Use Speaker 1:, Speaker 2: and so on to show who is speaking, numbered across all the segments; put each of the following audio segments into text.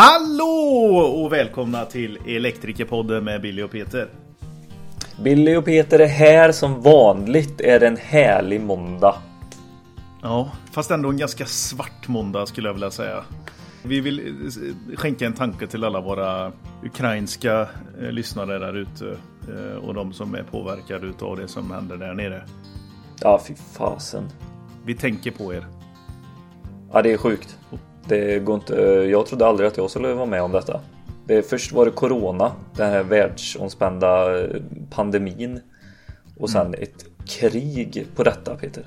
Speaker 1: Hallå och välkomna till Elektrikerpodden med Billy och Peter.
Speaker 2: Billy och Peter är här som vanligt är det en härlig måndag.
Speaker 1: Ja, fast ändå en ganska svart måndag skulle jag vilja säga. Vi vill eh, skänka en tanke till alla våra ukrainska eh, lyssnare där ute eh, och de som är påverkade av det som händer där nere.
Speaker 2: Ja, fy fasen.
Speaker 1: Vi tänker på er.
Speaker 2: Ja, det är sjukt. Det går inte. Jag trodde aldrig att jag skulle vara med om detta. Det, först var det Corona, den här världsomspända pandemin. Och sen mm. ett krig på detta Peter.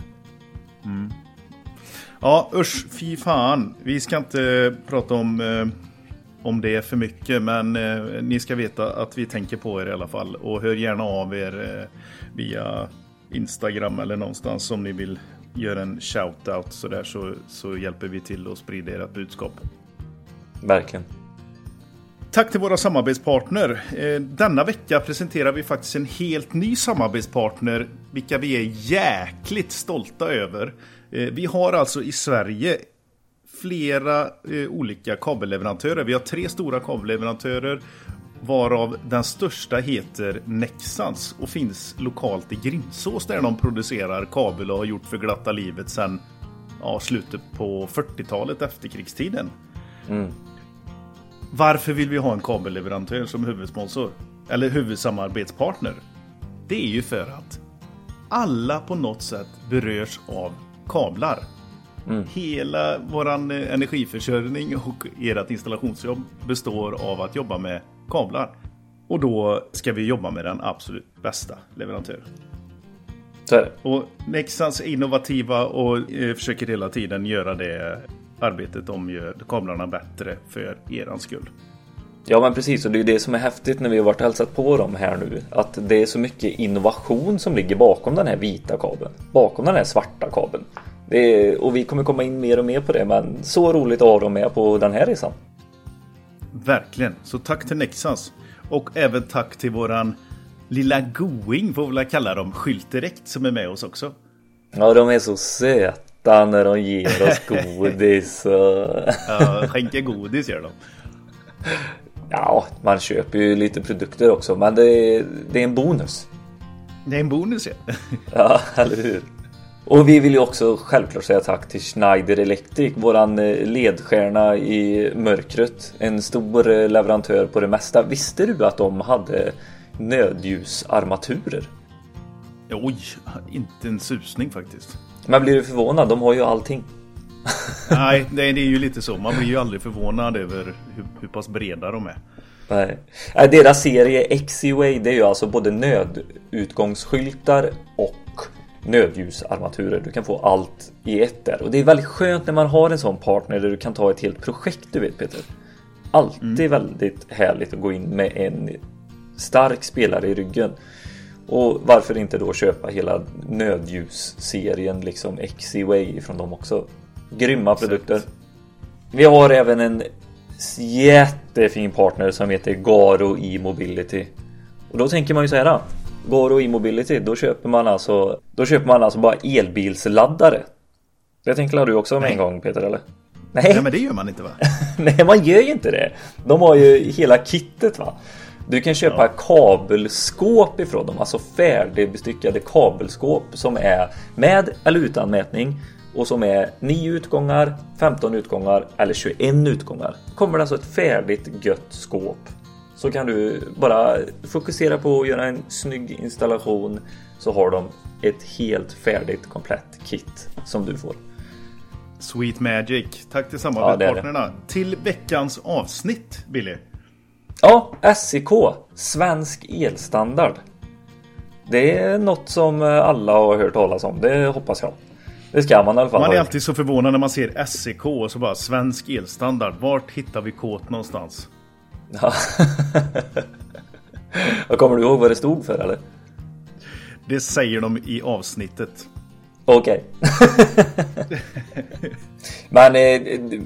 Speaker 1: Mm. Ja usch, fy fan. Vi ska inte prata om, eh, om det för mycket. Men eh, ni ska veta att vi tänker på er i alla fall. Och hör gärna av er eh, via Instagram eller någonstans om ni vill göra en shout-out sådär så, så hjälper vi till att sprida ert budskap.
Speaker 2: Verkligen.
Speaker 1: Tack till våra samarbetspartner. Eh, denna vecka presenterar vi faktiskt en helt ny samarbetspartner, vilka vi är jäkligt stolta över. Eh, vi har alltså i Sverige flera eh, olika kabelleverantörer. Vi har tre stora kabelleverantörer varav den största heter Nexans och finns lokalt i Grimsås där de producerar kabel och har gjort för glatta livet sedan ja, slutet på 40-talet efterkrigstiden. Mm. Varför vill vi ha en kabelleverantör som huvudsponsor? Eller huvudsamarbetspartner? Det är ju för att alla på något sätt berörs av kablar. Mm. Hela våran eh, energiförsörjning och ert installationsjobb består av att jobba med kablar. Och då ska vi jobba med den absolut bästa leverantören.
Speaker 2: Så är det.
Speaker 1: Och Nexans innovativa och eh, försöker hela tiden göra det arbetet de gör kablarna bättre för eran skull.
Speaker 2: Ja men precis och det är det som är häftigt när vi har varit och hälsat på dem här nu. Att det är så mycket innovation som ligger bakom den här vita kabeln. Bakom den här svarta kabeln. Är, och vi kommer komma in mer och mer på det men så roligt att ha dem med på den här resan.
Speaker 1: Verkligen, så tack till Nexans. Och även tack till våran lilla going får vi kalla dem, Skylt Direkt som är med oss också.
Speaker 2: Ja de är så söta när de ger oss godis.
Speaker 1: ja, skänker godis gör de.
Speaker 2: Ja, man köper ju lite produkter också, men det är, det är en bonus.
Speaker 1: Det är en bonus ja.
Speaker 2: ja, eller hur. Och vi vill ju också självklart säga tack till Schneider Electric, våran eh, ledstjärna i mörkret. En stor eh, leverantör på det mesta. Visste du att de hade nödljusarmaturer?
Speaker 1: Oj, inte en susning faktiskt.
Speaker 2: Men blir du förvånad? De har ju allting.
Speaker 1: Nej, det är ju lite så. Man blir ju aldrig förvånad över hur, hur pass breda de är.
Speaker 2: Nej. Deras serie X-Way det är ju alltså både nödutgångsskyltar och nödljusarmaturer. Du kan få allt i ett där. Och det är väldigt skönt när man har en sån partner där du kan ta ett helt projekt du vet Peter. Alltid mm. väldigt härligt att gå in med en stark spelare i ryggen. Och varför inte då köpa hela nödljusserien liksom X-Way från dem också. Grymma produkter. Vi har även en jättefin partner som heter Garo E-mobility. Och då tänker man ju så här. Garo E-mobility, då köper man alltså Då köper man alltså bara elbilsladdare. Det tänker du också med en gång Peter eller?
Speaker 1: Nej. Nej men det gör man inte va?
Speaker 2: Nej man gör ju inte det. De har ju hela kittet va. Du kan köpa ja. kabelskåp ifrån dem, alltså färdigbestyckade kabelskåp som är med eller utan mätning och som är 9 utgångar, 15 utgångar eller 21 utgångar. Kommer det alltså ett färdigt gött skåp så kan du bara fokusera på att göra en snygg installation så har de ett helt färdigt komplett kit som du får.
Speaker 1: Sweet Magic. Tack till samarbetspartnerna. Ja, till veckans avsnitt, Billy.
Speaker 2: Ja, SEK. Svensk elstandard. Det är något som alla har hört talas om. Det hoppas jag. Det ska man i alla fall.
Speaker 1: Man är alltid så förvånad när man ser SEK och så bara svensk elstandard. Vart hittar vi kåt någonstans?
Speaker 2: Ja. Kommer du ihåg vad det stod för eller?
Speaker 1: Det säger de i avsnittet.
Speaker 2: Okej. Okay. Men eh,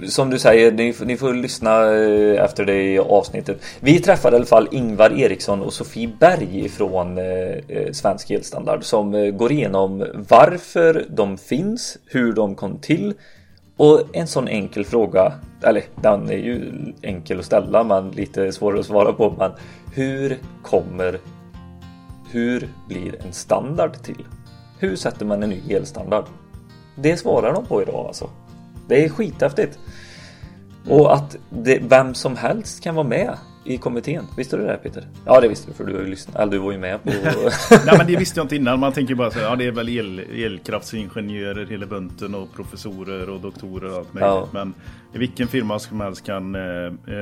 Speaker 2: som du säger, ni, ni, får lyssna eh, efter det i avsnittet. Vi träffade i alla fall Ingvar Eriksson och Sofie Berg från eh, eh, Svensk Elstandard som eh, går igenom varför de finns, hur de kom till
Speaker 3: och en sån enkel fråga, eller den är ju enkel att ställa men lite svårare att svara på. Men hur kommer, hur blir en standard till? Hur sätter man en ny elstandard? Det svarar de på idag alltså. Det är skithäftigt. Och att det, vem som helst kan vara med i kommittén. Visste du det Peter? Ja det visste du för du har ju lyssnat. Eller du var ju med på...
Speaker 1: Nej men det visste jag inte innan. Man tänker bara så här, ja det är väl el, elkraftsingenjörer hela bunten och professorer och doktorer och allt möjligt.
Speaker 3: Ja.
Speaker 1: Men vilken firma som helst kan eh,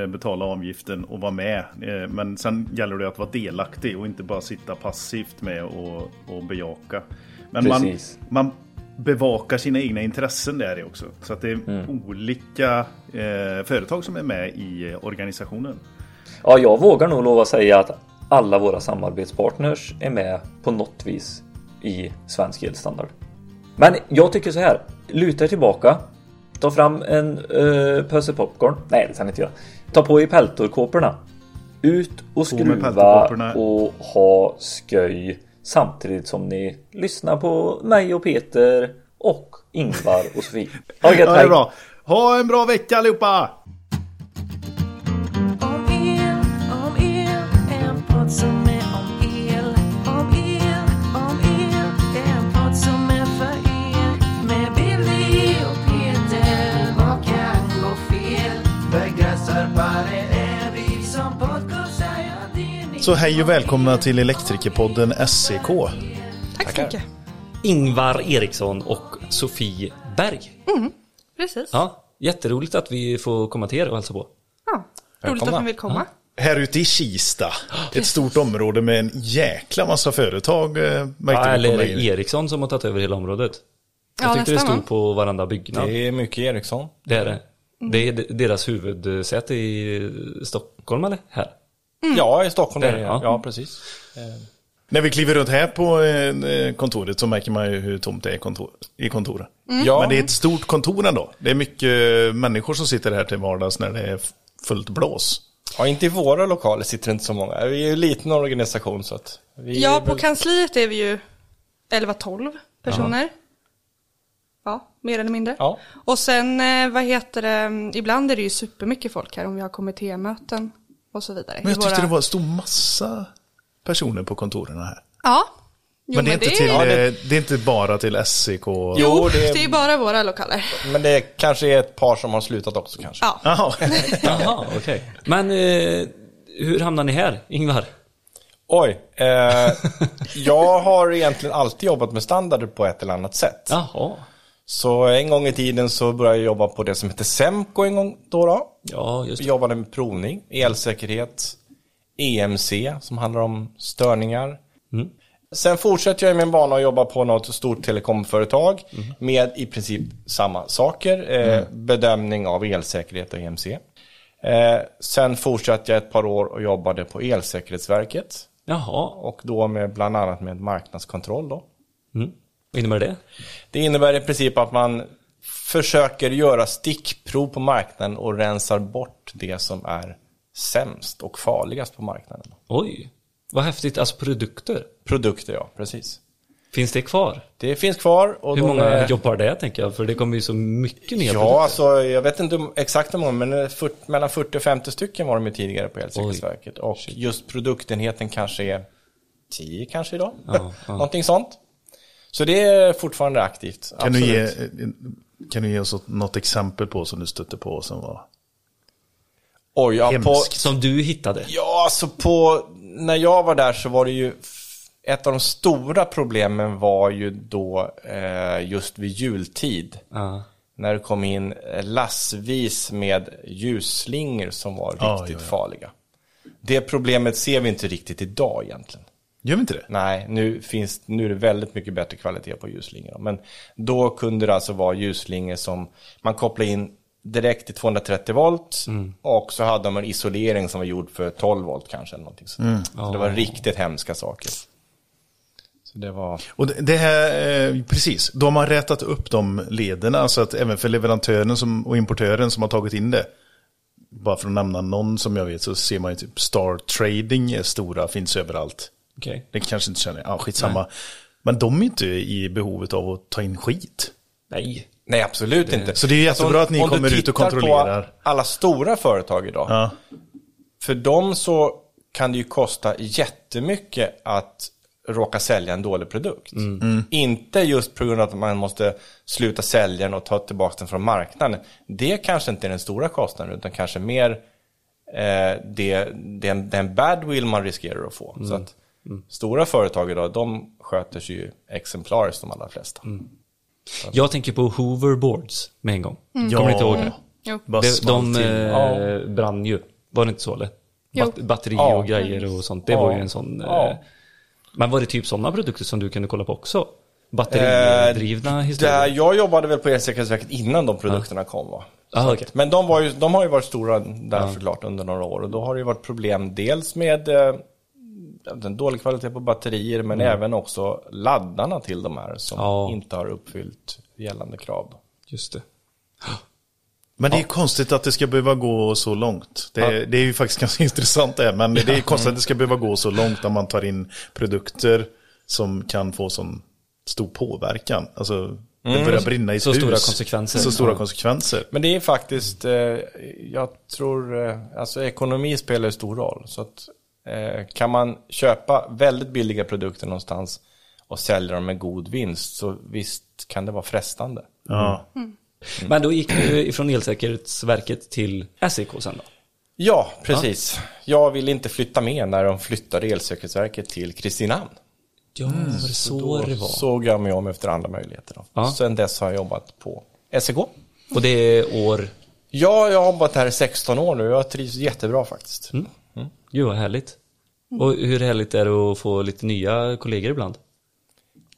Speaker 1: eh, betala avgiften och vara med. Eh, men sen gäller det att vara delaktig och inte bara sitta passivt med och, och bejaka. Men man,
Speaker 3: Precis.
Speaker 1: man bevakar sina egna intressen där också. Så att det är
Speaker 3: Mm.
Speaker 1: olika eh, företag som är med i eh, organisationen.
Speaker 3: Ja, jag vågar nog lova säga att alla våra samarbetspartners är med på något vis i svensk elstandard. Men jag tycker så här. Luta er tillbaka. Ta fram en uh, pöse popcorn. Nej, det kan inte jag. Ta på er peltorkåporna. Ut och skruva och ha sköj samtidigt som ni lyssnar på mig och Peter och Ingvar och Sofie. Ha det
Speaker 1: Ja, det är bra. Ha en bra vecka allihopa! Så hej och välkomna till Elektrikerpodden SEK.
Speaker 4: Tack så mycket.
Speaker 2: Ingvar Eriksson och Sofie Berg.
Speaker 4: Precis.
Speaker 2: Ja, jätteroligt att vi får komma till er och hälsa på.
Speaker 4: Ja. Roligt att ni vill komma.
Speaker 1: Här ute i Kista, ett stort område med en jäkla massa företag. eh,
Speaker 2: Ja, eller är det
Speaker 1: vägen.
Speaker 2: Eriksson som har tagit över hela området? Jag
Speaker 4: Ja,
Speaker 2: tyckte det stod
Speaker 4: va?
Speaker 2: på varenda byggnad.
Speaker 5: Det är mycket Ericsson.
Speaker 2: Det är det. Det är de- deras huvudsäte i Stockholm eller? Här?
Speaker 5: Ja, i Stockholm är det.
Speaker 2: ja.
Speaker 5: Ja, precis.
Speaker 1: När vi kliver runt här på eh, kontoret så märker man ju hur tomt det är kontor, i kontoret.
Speaker 5: Ja,
Speaker 1: Men det är ett stort kontor ändå. Det är mycket människor som sitter här till vardags när det är fullt blås.
Speaker 5: ja, inte i våra lokaler sitter det inte så många. Vi är ju en liten organisation så att vi
Speaker 4: Ja, på
Speaker 5: väl-
Speaker 4: kansliet är vi ju 11-12 personer. Ja, mer eller mindre.
Speaker 5: Ja.
Speaker 4: Och sen, eh, vad heter det, ibland är det ju supermycket folk här om vi har kommittémöten och så vidare.
Speaker 1: Men jag tyckte
Speaker 4: våra-
Speaker 1: det var en stor massa personer på kontoren här.
Speaker 4: Ja. Jo,
Speaker 1: men det är, inte till,
Speaker 5: Ja, det-
Speaker 1: eh, det är inte bara till SEK.
Speaker 4: Jo,
Speaker 5: Jo,
Speaker 4: det
Speaker 5: det
Speaker 4: är
Speaker 5: är,
Speaker 4: ju bara våra lokaler.
Speaker 5: men det kanske är ett par som har slutat också kanske.
Speaker 4: Ja.
Speaker 1: Jaha.
Speaker 2: Okej. Men eh, hur hamnar ni här, Ingvar?
Speaker 5: Oj, eh, jag har egentligen alltid jobbat med standarder på ett eller annat sätt.
Speaker 2: Jaha.
Speaker 5: Så en gång i tiden så började jag jobba på det som heter Semco en gång då. då.
Speaker 2: Ja, just det.
Speaker 5: jobbade med provning, elsäkerhet, EMC som handlar om störningar. Sen fortsätter jag min bana att jobba på något stort telekomföretag med i princip samma saker. Eh, Bedömning av elsäkerhet och EMC. Eh, sen fortsatte jag ett par år och jobbade på Elsäkerhetsverket.
Speaker 2: Jaha.
Speaker 5: Och då med bland annat med marknadskontroll då.
Speaker 2: Mm. Vad innebär det?
Speaker 5: Det innebär i princip att man försöker göra stickprov på marknaden och rensar bort det som är sämst och farligast på marknaden.
Speaker 2: Oj, vad häftigt. Alltså produkter.
Speaker 5: Produkter, ja, precis.
Speaker 2: Finns det kvar?
Speaker 5: Det finns kvar. Och
Speaker 2: Hur många
Speaker 5: är-
Speaker 2: jobbar det tänker jag? För det kommer ju så mycket nya
Speaker 5: Ja,
Speaker 2: produkter.
Speaker 5: alltså jag vet inte exakt hur många, men 40, mellan 40 och 50 stycken var de ju tidigare på Elsäkerhetsverket. Och just produktenheten kanske är 10 kanske idag.
Speaker 2: Ja, ja.
Speaker 5: Någonting sånt. Så det är fortfarande aktivt.
Speaker 1: Kan du, ge,
Speaker 5: absolut.
Speaker 1: Kan du ge oss något exempel på som du stötte på som var
Speaker 5: Oj, ja, på,
Speaker 1: hemskt?
Speaker 2: Som du hittade?
Speaker 5: Ja, alltså på, när jag var där så var det ju, ett av de stora problemen var ju då eh, just vid jultid.
Speaker 2: Ja.
Speaker 5: När det kom in eh, lassvis med ljusslingor som var riktigt
Speaker 1: ja, ja.
Speaker 5: farliga. Det problemet ser vi inte riktigt idag egentligen.
Speaker 1: Gör vi inte det?
Speaker 5: Nej, nu, finns, nu är det väldigt mycket bättre kvalitet på ljusslingor. Men då kunde det alltså vara ljusslingor som man kopplade in direkt till 230 volt. Och så hade de en isolering som var gjord för 12 volt kanske. Eller någonting sånt. Så det var riktigt hemska saker. Så det var...
Speaker 1: Och det- här, eh, precis, då har man rätat upp de lederna så att även för leverantören som, och importören som har tagit in det. Bara för att nämna någon som jag vet så ser man ju typ Star Trading är stora, finns överallt.
Speaker 2: Okej.
Speaker 1: Det kanske inte känner, ja skitsamma. Men de är inte i behovet av att ta in skit.
Speaker 2: Nej.
Speaker 5: Nej, absolut inte.
Speaker 1: Så det är jättebra att ni
Speaker 5: om
Speaker 1: kommer ut och kontrollerar.
Speaker 5: På alla stora företag idag.
Speaker 1: Ja.
Speaker 5: För dem så kan det ju kosta jättemycket att råka sälja en dålig produkt. Inte just på grund av att man måste sluta sälja den och ta tillbaka den från marknaden. Det kanske inte är den stora kostnaden utan kanske mer eh, det, den, den badwill man riskerar att få. Så att stora företag idag, de sköter sig ju exemplariskt de allra flesta.
Speaker 2: Jag tänker på Hooverboards med en gång. Kommer ni inte ihåg det?
Speaker 4: Jo.
Speaker 1: Bara
Speaker 2: De, de eh, brann ju. Var det inte så eller? Bat batteri
Speaker 5: Ja.
Speaker 2: och grejer och sånt. Det
Speaker 5: Ja.
Speaker 2: var ju en sån.
Speaker 5: Ja.
Speaker 2: Eh, men var det typ sådana produkter som du kunde kolla på också?
Speaker 5: Eh,
Speaker 2: Batteridrivna
Speaker 5: Där,
Speaker 2: historier?
Speaker 5: jag jobbade väl på Elsäkerhetsverket innan de produkterna kom va?
Speaker 2: Ah, okej.
Speaker 5: Men de, var ju, de har ju varit stora där såklart under några år och då har det ju varit problem dels med den dålig kvalitet på batterier men även också laddarna till de här som
Speaker 2: Ja.
Speaker 5: inte har uppfyllt gällande krav.
Speaker 2: Just det.
Speaker 1: Men det är konstigt att det ska behöva gå så långt. Det, det är ju faktiskt ganska intressant det, men det är konstigt att det ska behöva gå så långt när man tar in produkter som kan få sån stor påverkan. Alltså, det börjar brinna i
Speaker 2: Så
Speaker 1: hus.
Speaker 2: stora konsekvenser.
Speaker 1: Så stora
Speaker 2: Ja.
Speaker 1: konsekvenser.
Speaker 5: Men det är faktiskt, eh, jag tror, eh, alltså ekonomi spelar stor roll. Så att kan man köpa väldigt billiga produkter någonstans och sälja dem med god vinst så visst kan det vara frestande.
Speaker 1: Ja.
Speaker 2: Men då gick du ifrån Elsäkerhetsverket till SEK sen då?
Speaker 5: Ja, precis. Jag vill inte flytta med när de flyttade Elsäkerhetsverket till Kristinehamn.
Speaker 2: Ja, det så
Speaker 5: Då
Speaker 2: det var?
Speaker 5: såg jag mig om efter andra möjligheter. Då.
Speaker 2: Ja.
Speaker 5: Sen dess har jag jobbat på SEK.
Speaker 2: Och det är år...
Speaker 5: Ja, jag har jobbat här i 16 år nu. Jag trivs jättebra faktiskt.
Speaker 2: Gud vad härligt. Och hur härligt är det att få lite nya kollegor ibland?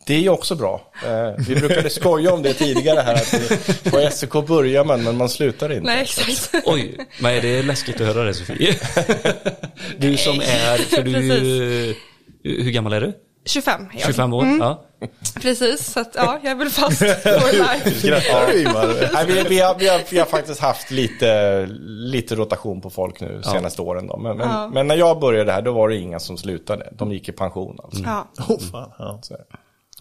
Speaker 5: Det är ju också bra. Eh, vi brukade skoja om det tidigare här. Att på SEK börjar man, men man slutar inte.
Speaker 4: Nej, exakt.
Speaker 2: Oj, men är det läskigt att höra det Sofie? Du som är, för du, hur gammal är du?
Speaker 4: 25 är jag.
Speaker 2: 25 år? Ja.
Speaker 4: Precis, så att ja, jag är väl fast for life.
Speaker 5: Nej, vi, vi, har, vi, har, vi har faktiskt haft lite, lite rotation på folk nu senaste åren. Då. Men, men,
Speaker 4: Ja.
Speaker 5: men när jag började här, då var det inga som slutade. De gick i pension alltså.
Speaker 4: Ja.
Speaker 1: Oh, fan, ja.
Speaker 5: Så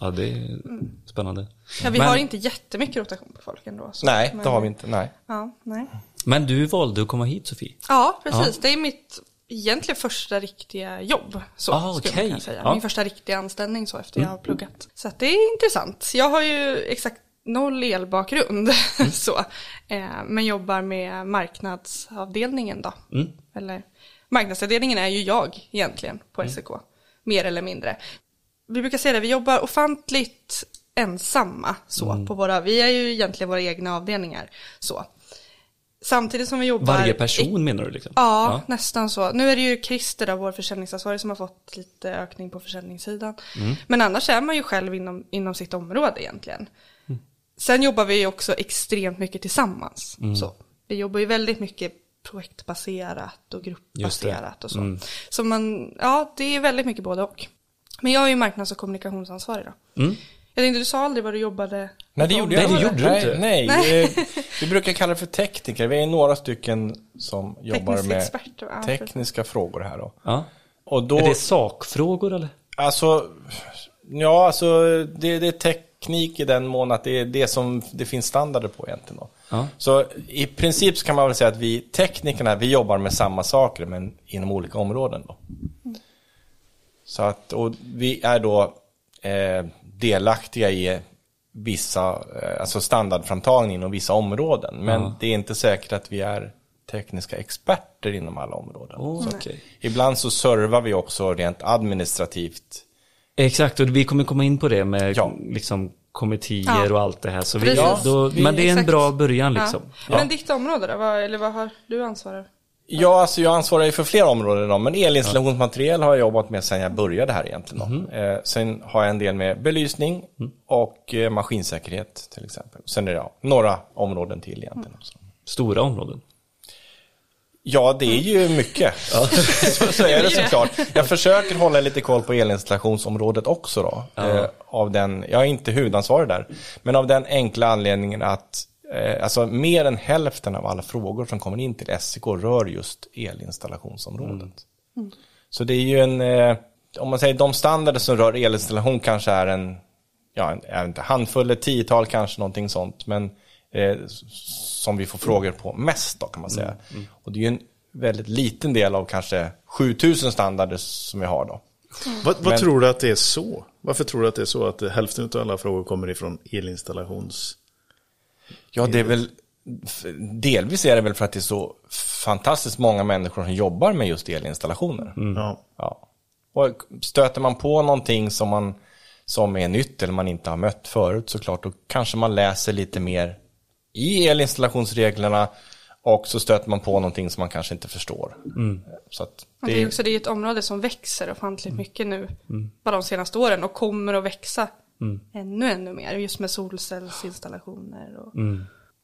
Speaker 2: ja, det är spännande.
Speaker 4: ja, vi
Speaker 2: Men-
Speaker 4: har inte jättemycket rotation på folk ändå. Så.
Speaker 5: Nej,
Speaker 4: Men-
Speaker 5: det har vi inte. Nej.
Speaker 4: Ja, nej.
Speaker 2: Men du valde att komma hit Sofie?
Speaker 4: ja precis. Det är mitt egentligen första riktiga jobb. Så
Speaker 2: Ah,
Speaker 4: skulle
Speaker 2: okej.
Speaker 4: man kunna säga.
Speaker 2: Ja.
Speaker 4: Min första riktiga anställning så efter jag har pluggat. Så att det är intressant. Jag har ju exakt noll elbakgrund. så. Eh, men jobbar med marknadsavdelningen då. Eller marknadsavdelningen är ju jag egentligen på SEK. Mer eller mindre. Vi brukar säga det, vi jobbar ofantligt ensamma så på våra, vi är ju egentligen våra egna avdelningar så. Samtidigt som vi jobbar
Speaker 2: Varje person menar du liksom?
Speaker 4: Ja, nästan så. Nu är det ju Christer, då, vår försäljningsansvarig, som har fått lite ökning på försäljningssidan. Men annars är man ju själv inom, inom sitt område egentligen. Sen jobbar vi ju också extremt mycket tillsammans. Så. Vi jobbar ju väldigt mycket projektbaserat och gruppbaserat och så. Så man, ja, det är väldigt mycket både och. Men jag är ju marknads och kommunikationsansvarig då. Jag tänkte, du sa aldrig vad du jobbade
Speaker 5: Nej, det gjorde jag
Speaker 2: Nej, det gjorde du inte.
Speaker 5: Nej,
Speaker 4: Nej.
Speaker 5: eh, vi brukar kalla det för tekniker. Vi är några stycken som jobbar
Speaker 4: Teknisk
Speaker 5: med
Speaker 4: expert, ja, precis.
Speaker 5: tekniska frågor här då.
Speaker 2: Ja.
Speaker 5: Och då,
Speaker 2: Är det sakfrågor eller?
Speaker 5: alltså, ja, alltså det, det är teknik i den mån att det är det som det finns standarder på egentligen då.
Speaker 2: Ja.
Speaker 5: Så i princip så kan man väl säga att vi teknikerna, vi jobbar med samma saker men inom olika områden då. Så att, och vi är då eh, delaktiga i vissa, eh, alltså standardframtagning inom vissa områden. Men det är inte säkert att vi är tekniska experter inom alla områden.
Speaker 2: Oh,
Speaker 5: Så
Speaker 2: okej.
Speaker 5: Ibland så servar vi också rent administrativt.
Speaker 2: Exakt, och vi kommer komma in på det med
Speaker 5: Ja.
Speaker 2: liksom kommittéer
Speaker 4: Ja.
Speaker 2: och allt det här. Så vi,
Speaker 4: Precis.
Speaker 2: då,
Speaker 5: Vi-
Speaker 2: men det är en
Speaker 4: exakt.
Speaker 2: bra början liksom.
Speaker 4: Ja. Men ditt område då? Vad, eller vad har du ansvar
Speaker 5: Ja, alltså jag ansvarar ju för flera områden då, men elinstallationsmaterial har jag jobbat med sedan jag började här egentligen. Eh, sen har jag en del med belysning och eh, maskinsäkerhet till exempel. Sen är det ja, några områden till egentligen. också.
Speaker 2: Stora områden.
Speaker 5: Ja, det är ju mycket. så, så är det såklart. Jag försöker hålla lite koll på elinstallationsområdet också då. Eh, av den, jag är inte huvudansvarig där. Men av den enkla anledningen att alltså mer än hälften av alla frågor som kommer in till SEK rör just elinstallationsområdet. Så det är ju en, eh, om man säger de standarder som rör elinstallation kanske är en ja, en- inte, handfull, ett tiotal kanske, någonting sånt. Men eh, som vi får frågor på mest då kan man säga. Och det är ju en väldigt liten del av kanske 7000 standarder som vi har då.
Speaker 1: Vad, vad
Speaker 5: Men-
Speaker 1: tror du att det är så? Varför tror du att det är så att eh, hälften av alla frågor kommer ifrån elinstallations...
Speaker 5: Ja, det är väl, delvis är det väl för att det är så fantastiskt många människor som jobbar med just elinstallationer.
Speaker 1: Ja.
Speaker 5: Ja. Och stöter man på någonting som, man, som är nytt eller man inte har mött förut såklart, då kanske man läser lite mer i elinstallationsreglerna och så stöter man på någonting som man kanske inte förstår. Så att
Speaker 4: Och det är
Speaker 5: det,
Speaker 4: också det är ett område som växer ofantligt mycket nu. Bara de senaste åren och kommer att växa ännu, ännu mer. Just med solcellsinstallationer. Och,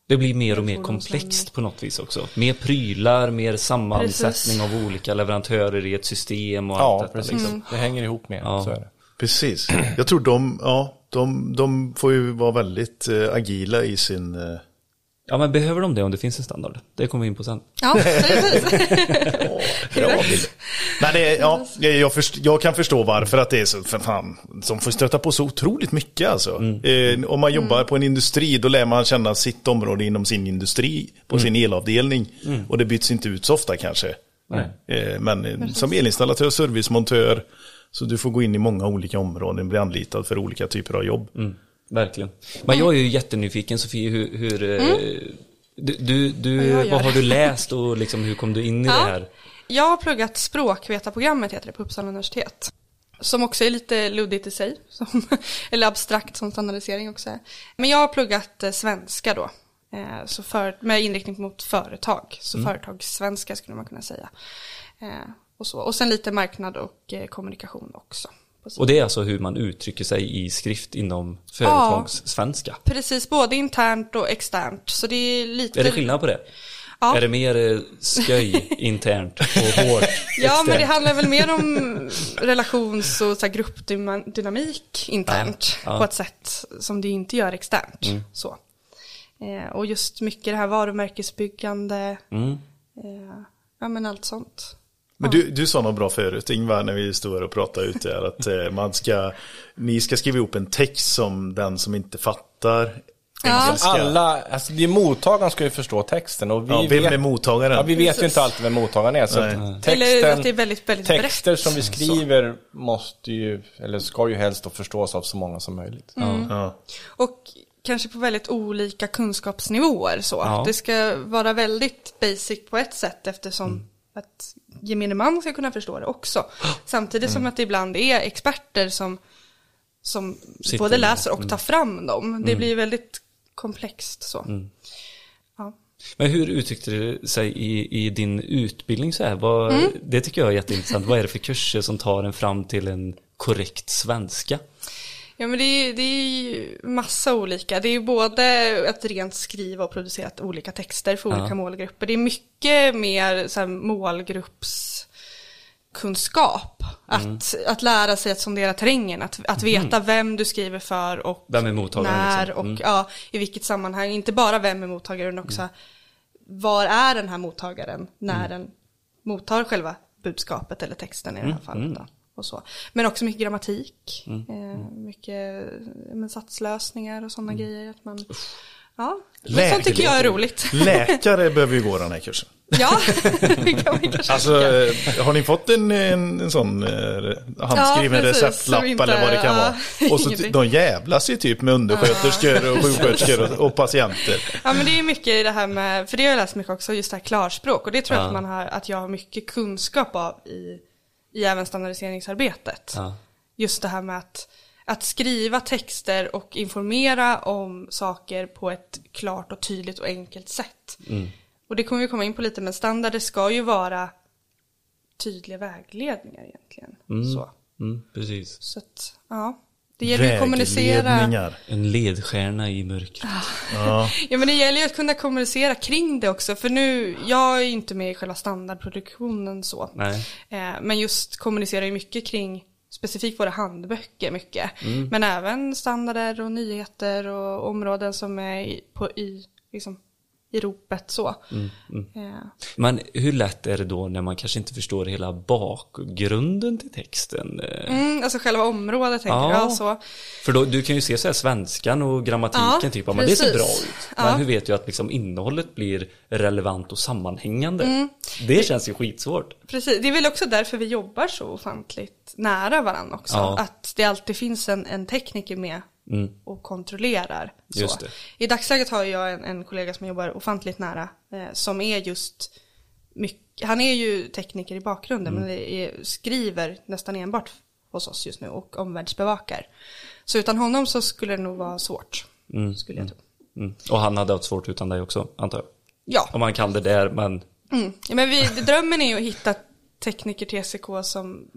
Speaker 2: Det blir mer och mer komplext på något vis också. Mer prylar, mer sammansättning
Speaker 4: Precis.
Speaker 2: av olika leverantörer i ett system och allt
Speaker 5: ja,
Speaker 2: detta.
Speaker 5: precis.
Speaker 2: Liksom.
Speaker 5: Det hänger ihop med,
Speaker 2: Ja.
Speaker 5: så är det.
Speaker 1: Precis. Jag tror de, ja, de, de får ju vara väldigt eh, agila i sin...
Speaker 2: Ja, men behöver de det om det finns en standard? Det kommer vi in på sen.
Speaker 4: ja, precis.
Speaker 1: bra bild. Nej, det ja, det- jag, först, jag kan förstå varför att det är så, för fan, som får stöta på så otroligt mycket alltså. Eh, om man jobbar på en industri, då lär man känna sitt område inom sin industri, på sin elavdelning. Och det byts inte ut så ofta kanske.
Speaker 2: Nej.
Speaker 1: Eh, men eh, som elinstallatör, servicemontör, så du får gå in i många olika områden, bli anlitad för olika typer av jobb.
Speaker 2: Mm, verkligen. Men jag är ju jättenyfiken Sofie, hur, hur eh, du, du, du
Speaker 4: Vad
Speaker 2: vad, har du läst och liksom hur kom du in i
Speaker 4: Ja.
Speaker 2: det här?
Speaker 4: Jag har pluggat språkvetarprogrammet heter det på Uppsala universitet. Som också är lite luddigt i sig. Som, eller abstrakt som standardisering också är. Men jag har pluggat eh, svenska då. Eh, så för, med inriktning mot företag. Så företagssvenska skulle man kunna säga. Och, så. och sen lite marknad och kommunikation också.
Speaker 2: Och det är alltså hur man uttrycker sig i skrift inom företagssvenska.
Speaker 4: Precis, både internt och externt. Så det är lite...
Speaker 2: Är det skillnad på det?
Speaker 4: Ja.
Speaker 2: Är det mer eh, sköj internt och hårt
Speaker 4: Ja, men det
Speaker 2: externt?
Speaker 4: handlar väl mer om relations och så gruppdynamik internt
Speaker 2: Ja, ja.
Speaker 4: på ett sätt som det inte gör externt. Så. Eh, och just mycket det här varumärkesbyggande,
Speaker 2: Mm.
Speaker 4: eh, ja men allt sånt.
Speaker 1: Men du, du sa något bra förut Ingvar när vi stod här och pratade ute här att eh, man ska, ni ska skriva ihop en text som den som inte fattar
Speaker 4: Ja.
Speaker 5: Alla, alltså det är mottagaren ska ju förstå texten och vi
Speaker 1: ja, vem
Speaker 5: vet,
Speaker 1: är mottagaren?
Speaker 5: ja, vi vet ju inte alltid vem mottagaren är. Så texten,
Speaker 4: att det är väldigt, väldigt
Speaker 5: texter
Speaker 4: brett.
Speaker 5: som vi skriver måste ju, eller ska ju helst då förstås av så många som möjligt.
Speaker 1: Ja.
Speaker 4: Och kanske på väldigt olika kunskapsnivåer så.
Speaker 2: Ja.
Speaker 4: Det ska vara väldigt basic på ett sätt eftersom
Speaker 2: Mm.
Speaker 4: Att gemene man ska kunna förstå det också. Samtidigt som att det ibland är experter som, som
Speaker 2: Sitter
Speaker 4: både läser och tar fram dem. Det blir väldigt komplext så. Ja.
Speaker 2: Men hur uttryckte det sig i, i din utbildning så här? Vad, Det tycker jag är jätteintressant. Vad är det för kurser som tar en fram till en korrekt svenska?
Speaker 4: Ja men det är, det är ju massa olika. Det är ju både att rent skriva och producera olika texter för olika
Speaker 2: Ja.
Speaker 4: målgrupper. Det är mycket mer så här, målgruppskunskap. Att, att lära sig att sondera terrängen. Att, att veta vem du skriver för och
Speaker 2: mottagaren,
Speaker 4: när
Speaker 2: liksom?
Speaker 4: och
Speaker 2: Mm.
Speaker 4: ja, i vilket sammanhang. Inte bara vem är mottagaren också var är den här mottagaren när den mottar själva budskapet eller texten i det här fallet. Då, och så. Men också mycket grammatik, eh, mycket eh, men, satslösningar och sådana grejer. Att man, ja, men sånt tycker jag är roligt.
Speaker 1: Läkare behöver ju gå den här kursen.
Speaker 4: ja, det kan man kanske
Speaker 1: Alltså,
Speaker 4: tycka.
Speaker 1: eh, har ni fått en, en, en sån eh, handskriven
Speaker 4: Ja, precis,
Speaker 1: receptlapp
Speaker 4: inte-
Speaker 1: eller vad det kan
Speaker 4: ja,
Speaker 1: vara? Och så
Speaker 4: ingenting.
Speaker 1: de jävlas ju typ med undersköterskor och sjuksköterskor och, och patienter.
Speaker 4: Ja men det är mycket i det här med, för det har jag läst mycket också, just det här klarspråk. Och det tror jag
Speaker 2: Ja.
Speaker 4: att, man har, att jag har mycket kunskap av i, i även standardiseringsarbetet.
Speaker 2: Ja.
Speaker 4: Just det här med att, att skriva texter och informera om saker på ett klart och tydligt och enkelt sätt. Och det kommer vi komma in på lite, men standarder ska ju vara tydliga vägledningar egentligen. Så,
Speaker 2: Mm, precis.
Speaker 4: så att, ja. Det gäller ju att kommunicera.
Speaker 2: En ledstjärna i mörkret.
Speaker 1: Ja.
Speaker 4: Ja men det gäller ju att kunna kommunicera kring det också för nu, jag är ju inte med i själva standardproduktionen så.
Speaker 2: Nej.
Speaker 4: Eh, men just kommunicerar ju mycket kring specifikt våra handböcker mycket. Men även standarder och nyheter och områden som är på, i, liksom, i ropet så.
Speaker 2: Mm,
Speaker 4: Eh,
Speaker 2: Men hur lätt är det då när man kanske inte förstår hela bakgrunden till texten? Eh,
Speaker 4: Mm, alltså själva området tänker
Speaker 2: Ja.
Speaker 4: jag. Så.
Speaker 2: För då, du kan ju se så här svenskan och grammatiken
Speaker 4: Ja,
Speaker 2: typ, men det ser bra ut. Men
Speaker 4: Ja.
Speaker 2: hur vet du att liksom innehållet blir relevant och sammanhängande?
Speaker 4: Mm.
Speaker 2: Det känns ju skitsvårt.
Speaker 4: Precis, det är väl också därför vi jobbar så ofantligt nära varandra också. Att det alltid finns en, en tekniker med och kontrollerar. Så.
Speaker 2: Just det.
Speaker 4: I dagsläget har jag en, en kollega som jobbar ofantligt nära eh, som är just mycket, han är ju tekniker i bakgrunden men är, skriver nästan enbart hos oss just nu och omvärldsbevakar. Så utan honom så skulle det nog vara svårt, skulle jag tro.
Speaker 2: Mm. Och han hade haft svårt utan dig också, antar jag.
Speaker 4: Ja,
Speaker 2: Om man kan det där, men
Speaker 4: Mm. Men vi, drömmen är ju att hitta tekniker till SEK som,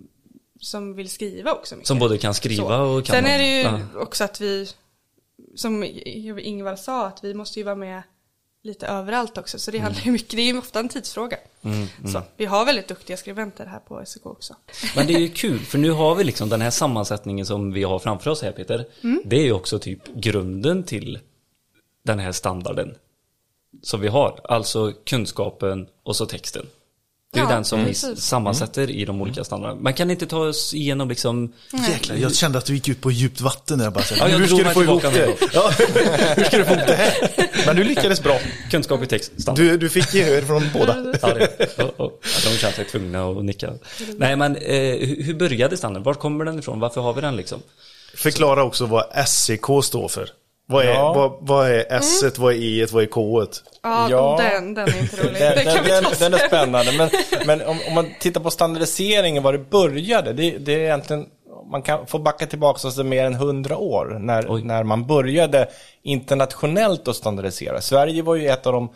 Speaker 4: som vill skriva också mycket.
Speaker 2: som både kan skriva
Speaker 4: Så.
Speaker 2: och kan...
Speaker 4: Sen är det ju
Speaker 2: Ja.
Speaker 4: också att vi, som Ingvar sa, att vi måste ju vara med lite överallt också. Så det handlar ju mycket, det är ju ofta en tidsfråga. Så, vi har väldigt duktiga skribenter här på SEK också.
Speaker 2: Men det är ju kul, för nu har vi liksom den här sammansättningen som vi har framför oss här Peter.
Speaker 4: Mm.
Speaker 2: Det är ju också typ grunden till den här standarden som vi har. Alltså kunskapen och så texten. Det är
Speaker 4: Ja,
Speaker 2: den som vi sammansätter i de olika standarderna. Man kan inte ta oss igenom liksom...
Speaker 1: Jäklar, jag kände att du gick ut på djupt vatten där bara. Så,
Speaker 2: Ja, jag
Speaker 1: hur ska du få ihop det? Ja, hur ska du få ihop det här? Men du lyckades bra.
Speaker 2: Kunskap i text, standard.
Speaker 1: Du, du fick gehör från båda.
Speaker 2: Ja, det, oh. Ja, de känner sig tvungna att nicka. Nej, men eh, hur hur började standarden? Var kommer den ifrån? Varför har vi den liksom?
Speaker 1: Förklara också vad SEK står för. Vad är,
Speaker 5: Ja.
Speaker 1: vad, vad är S,
Speaker 4: Mm.
Speaker 1: vad är E, vad är K?
Speaker 4: Ja,
Speaker 5: Ja.
Speaker 4: Den, den är inte rolig.
Speaker 5: Den, den, den, den är spännande. Men, men om, om man tittar på standardiseringen, var det började, det, det är egentligen, man kan få backa tillbaka oss mer än hundra år när,
Speaker 2: Oj.
Speaker 5: när man började internationellt att standardisera. Sverige var ju ett av de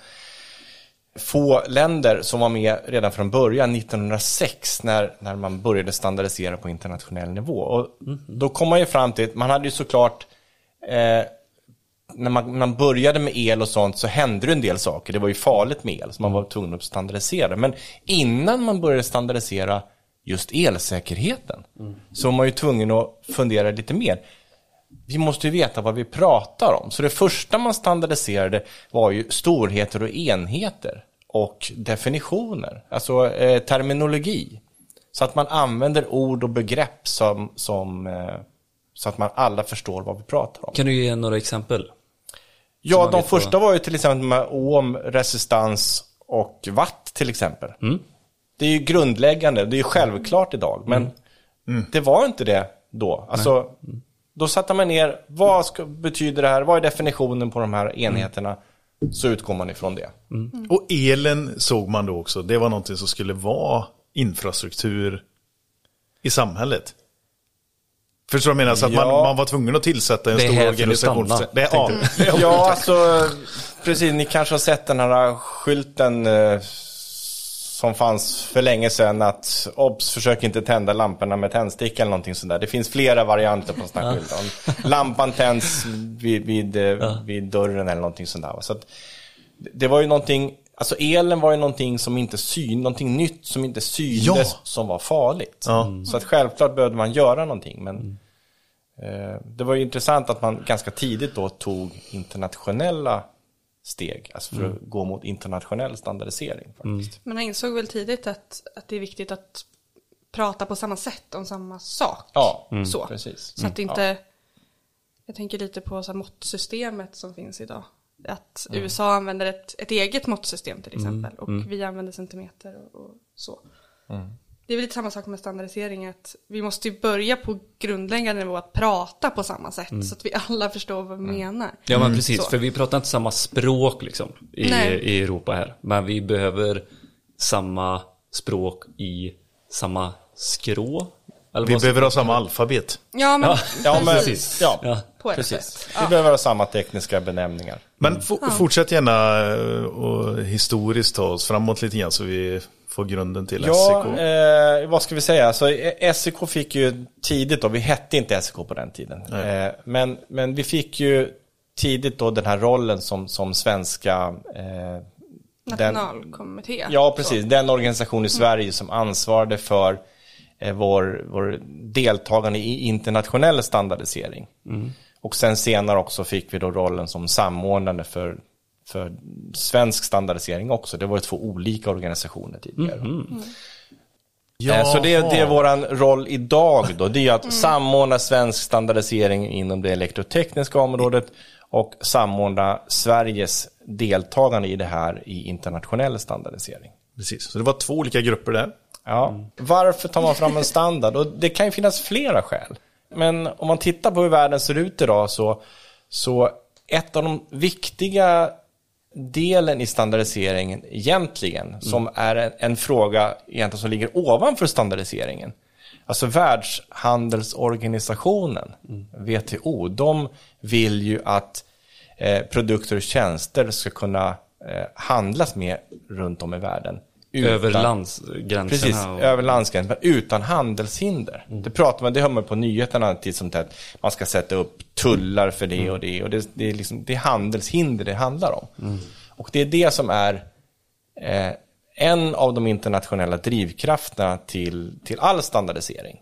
Speaker 5: få länder som var med redan från början 1906 när, när man började standardisera på internationell nivå. Och då kom man ju fram till, man hade ju såklart eh, när man, när man började med el och sånt så hände det en del saker. Det var ju farligt med el, så man var tvungen att standardisera. Men innan man började standardisera just elsäkerheten så var man ju tvungen att fundera lite mer. Vi måste ju veta vad vi pratar om. Så det första man standardiserade var ju storheter och enheter och definitioner, alltså eh, terminologi. Så att man använder ord och begrepp som, som eh, så att man alla förstår vad vi pratar om.
Speaker 2: Kan du ge några exempel?
Speaker 5: Ja, de
Speaker 2: vet vad-
Speaker 5: första var ju till exempel med ohm, resistans och watt till exempel.
Speaker 2: Mm.
Speaker 5: Det är ju grundläggande, det är ju självklart idag, men
Speaker 2: Mm.
Speaker 5: det var inte det då. Alltså, då satte man ner, vad ska, betyder det här, vad är definitionen på de här enheterna? Så utgår man ifrån det.
Speaker 1: Och elen såg man då också, det var någonting som skulle vara infrastruktur i samhället. Förstår du vad jag menar? Så att man,
Speaker 5: Ja.
Speaker 1: man var tvungen att tillsätta en
Speaker 2: Det är
Speaker 1: stor
Speaker 2: här för att
Speaker 1: organisation.
Speaker 2: stanna,
Speaker 1: Det, ja,
Speaker 5: Ja, alltså, precis, ni kanske har sett den här skylten eh, som fanns för länge sedan att obs, försök inte tända lamporna med tändsticka eller någonting sånt där. Det finns flera varianter på en sån här skylt. Lampan tänds vid, vid, eh, vid dörren eller någonting sånt där. Så att, det var ju någonting, alltså elen var ju någonting som inte syn, någonting nytt som inte syntes
Speaker 1: Ja.
Speaker 5: som var farligt.
Speaker 1: Ja.
Speaker 5: Så att självklart behövde man göra någonting, men eh, det var ju intressant att man ganska tidigt då tog internationella steg, alltså för att gå mot internationell standardisering. Faktiskt.
Speaker 4: Men jag insåg väl tidigt att, att det är viktigt att prata på samma sätt om samma sak.
Speaker 5: Ja,
Speaker 4: Så.
Speaker 5: precis.
Speaker 4: Så att det inte, jag tänker lite på så här måttsystemet som finns idag. Att USA använder ett, ett eget måttsystem till exempel och vi använder centimeter och, och så. Det är väl lite samma sak med standardisering, att vi måste ju börja på grundläggande nivå att prata på samma sätt så att vi alla förstår vad vi menar.
Speaker 2: Ja men precis,
Speaker 4: Så.
Speaker 2: för vi pratar inte samma språk liksom i, i Europa här. Men vi behöver samma språk i samma skrå. Eller
Speaker 1: vi behöver ha samma alfabet.
Speaker 4: Ja, men,
Speaker 5: Ja, men,
Speaker 4: precis.
Speaker 5: ja,
Speaker 2: Ja.
Speaker 4: På ett
Speaker 5: precis.
Speaker 4: sätt.
Speaker 5: Vi behöver ha samma tekniska benämningar.
Speaker 1: Men fo- fortsätt gärna eh, och historiskt ta oss framåt lite grann så vi får grunden till
Speaker 5: Ja,
Speaker 1: SEK.
Speaker 5: eh, vad ska vi säga? Alltså, eh, SEK fick ju tidigt då, vi hette inte SEK på den tiden. Eh, men, men vi fick ju tidigt då den här rollen som, som svenska eh, den,
Speaker 4: Nationalkommitté.
Speaker 5: Ja, precis. Den organisation i Sverige som ansvarade för eh, vår, vår deltagande i internationell standardisering. Och sen senare också fick vi då rollen som samordnande för, för svensk standardisering också. Det var två olika organisationer tidigare. Eh, Så det, det är våran roll idag då, det är att samordna svensk standardisering inom det elektrotekniska området och samordna Sveriges deltagande i det här i internationell standardisering.
Speaker 1: Precis, så det var två olika grupper där.
Speaker 5: Ja. Varför tar man fram en standard? Och det kan ju finnas flera skäl. Men om man tittar på hur världen ser ut idag så, så ett av de viktiga delen i standardiseringen egentligen, som är en, en fråga egentligen som ligger ovanför standardiseringen. Alltså Världshandelsorganisationen, WTO, de vill ju att eh, produkter och tjänster ska kunna eh, handlas med runt om i världen.
Speaker 2: Över
Speaker 5: Utan-
Speaker 2: landsgränserna.
Speaker 5: Precis,
Speaker 2: och...
Speaker 5: över landsgränsen, men utan handelshinder. Det pratar man, det hör man på nyheterna till som att man ska sätta upp tullar för det och det. Och det, det, är, liksom, det är handelshinder det handlar om. Och det är det som är eh, en av de internationella drivkrafterna till, till all standardisering.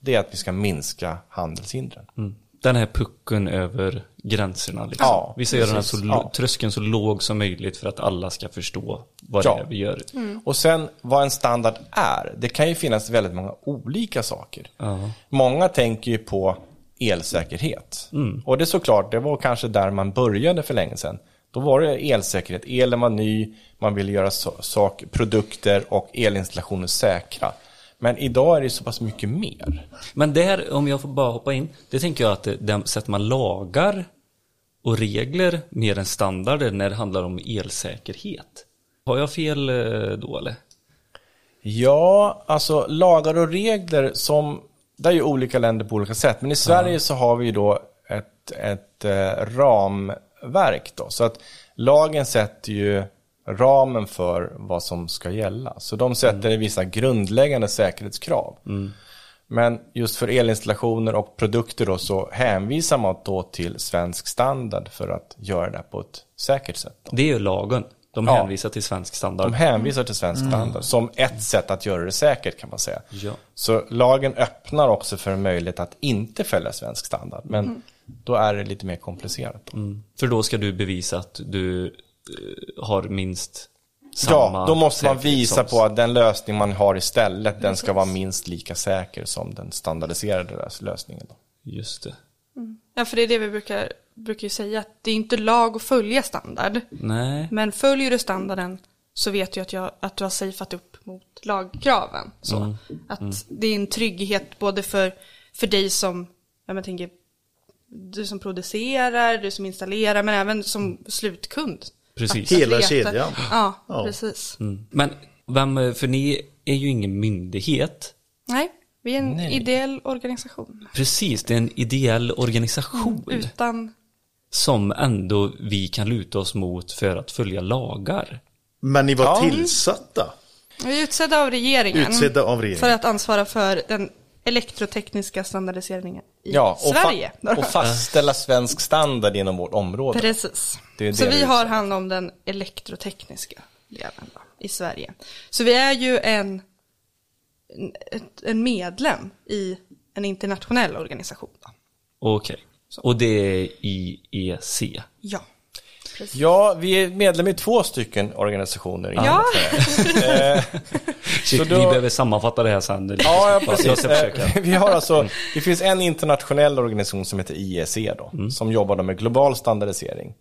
Speaker 5: Det är att vi ska minska handelshindren.
Speaker 2: Mm. Den här pucken över gränserna. Liksom.
Speaker 5: Ja,
Speaker 2: vi ser den här så,
Speaker 5: Ja.
Speaker 2: tröskeln så låg som möjligt för att alla ska förstå vad
Speaker 5: Ja.
Speaker 2: det är vi gör.
Speaker 5: Och sen vad en standard är. Det kan ju finnas väldigt många olika saker.
Speaker 2: Ja.
Speaker 5: Många tänker ju på elsäkerhet. Och det är såklart, det var kanske där man började för länge sedan. Då var det elsäkerhet, elen var ny, man ville göra sak, produkter och elinstallationer säkra. Men idag är det så pass mycket mer.
Speaker 2: Men där, om jag får bara hoppa in, det tänker jag att det, sätter man lagar och regler mer än standarder när det handlar om elsäkerhet. Har jag fel eh, då eller?
Speaker 5: Ja, alltså lagar och regler som, det är ju olika länder på olika sätt. Men i Sverige så har vi ju då ett, ett eh, ramverk då. Så att lagen sätter ju ramen för vad som ska gälla. Så de sätter vissa grundläggande säkerhetskrav. Men just för elinstallationer och produkter då så hänvisar man då till svensk standard för att göra det på ett säkert sätt. Då.
Speaker 2: Det är ju lagen. De
Speaker 5: Ja.
Speaker 2: hänvisar till svensk standard.
Speaker 5: De hänvisar till svensk standard som ett sätt att göra det säkert kan man säga.
Speaker 2: Ja.
Speaker 5: Så lagen öppnar också för en möjlighet att inte följa svensk standard. Men då är det lite mer komplicerat. Då.
Speaker 2: Mm. För då ska du bevisa att du eh, har minst samma
Speaker 5: Ja, då måste man visa
Speaker 2: som-
Speaker 5: på att den lösning man har istället, den ska vara minst lika säker som den standardiserade lös- lösningen. Då.
Speaker 2: Just det.
Speaker 4: Ja, för det är det vi brukar, brukar ju säga, att det är inte lag att följa standard.
Speaker 2: Nej.
Speaker 4: Men följer du standarden så vet du att, jag, att du har safeat upp mot lagkraven. Så. Att det är en trygghet både för, för dig som, jag tänker, du som producerar, du som installerar, men även som slutkund.
Speaker 2: Precis.
Speaker 4: Att
Speaker 1: Hela kedjan.
Speaker 4: Ja,
Speaker 1: Ja.
Speaker 4: precis.
Speaker 2: Mm. Men vem, för ni är ju ingen myndighet.
Speaker 4: Nej, vi är en ideell organisation.
Speaker 2: Precis, det är en ideell organisation
Speaker 4: Utan,
Speaker 2: som ändå vi kan luta oss mot för att följa lagar.
Speaker 1: Men ni var
Speaker 5: Ja.
Speaker 1: tillsatta,
Speaker 4: vi är utsedda av regeringen.
Speaker 1: utsedda av regeringen.
Speaker 4: För att ansvara för den elektrotekniska standardiseringen i
Speaker 5: Ja, och, fa-
Speaker 4: Sverige.
Speaker 5: och fastställa svensk standard inom vårt område.
Speaker 4: Precis.
Speaker 5: Det är det
Speaker 4: så
Speaker 5: vi
Speaker 4: har hand om den elektrotekniska delen då, i Sverige. Så vi är ju en, en, medlem i en internationell organisation. Då.
Speaker 2: Okej. Och det är IEC.
Speaker 4: Ja, precis.
Speaker 5: Ja, vi är medlem i två stycken organisationer.
Speaker 4: Ja.
Speaker 5: Sverige.
Speaker 2: Shit,
Speaker 5: Så då-
Speaker 2: Vi behöver sammanfatta det här sen.
Speaker 5: Ja, ja precis. Eh, Vi har alltså, det finns en internationell organisation som heter IEC då, som jobbar med global standardisering.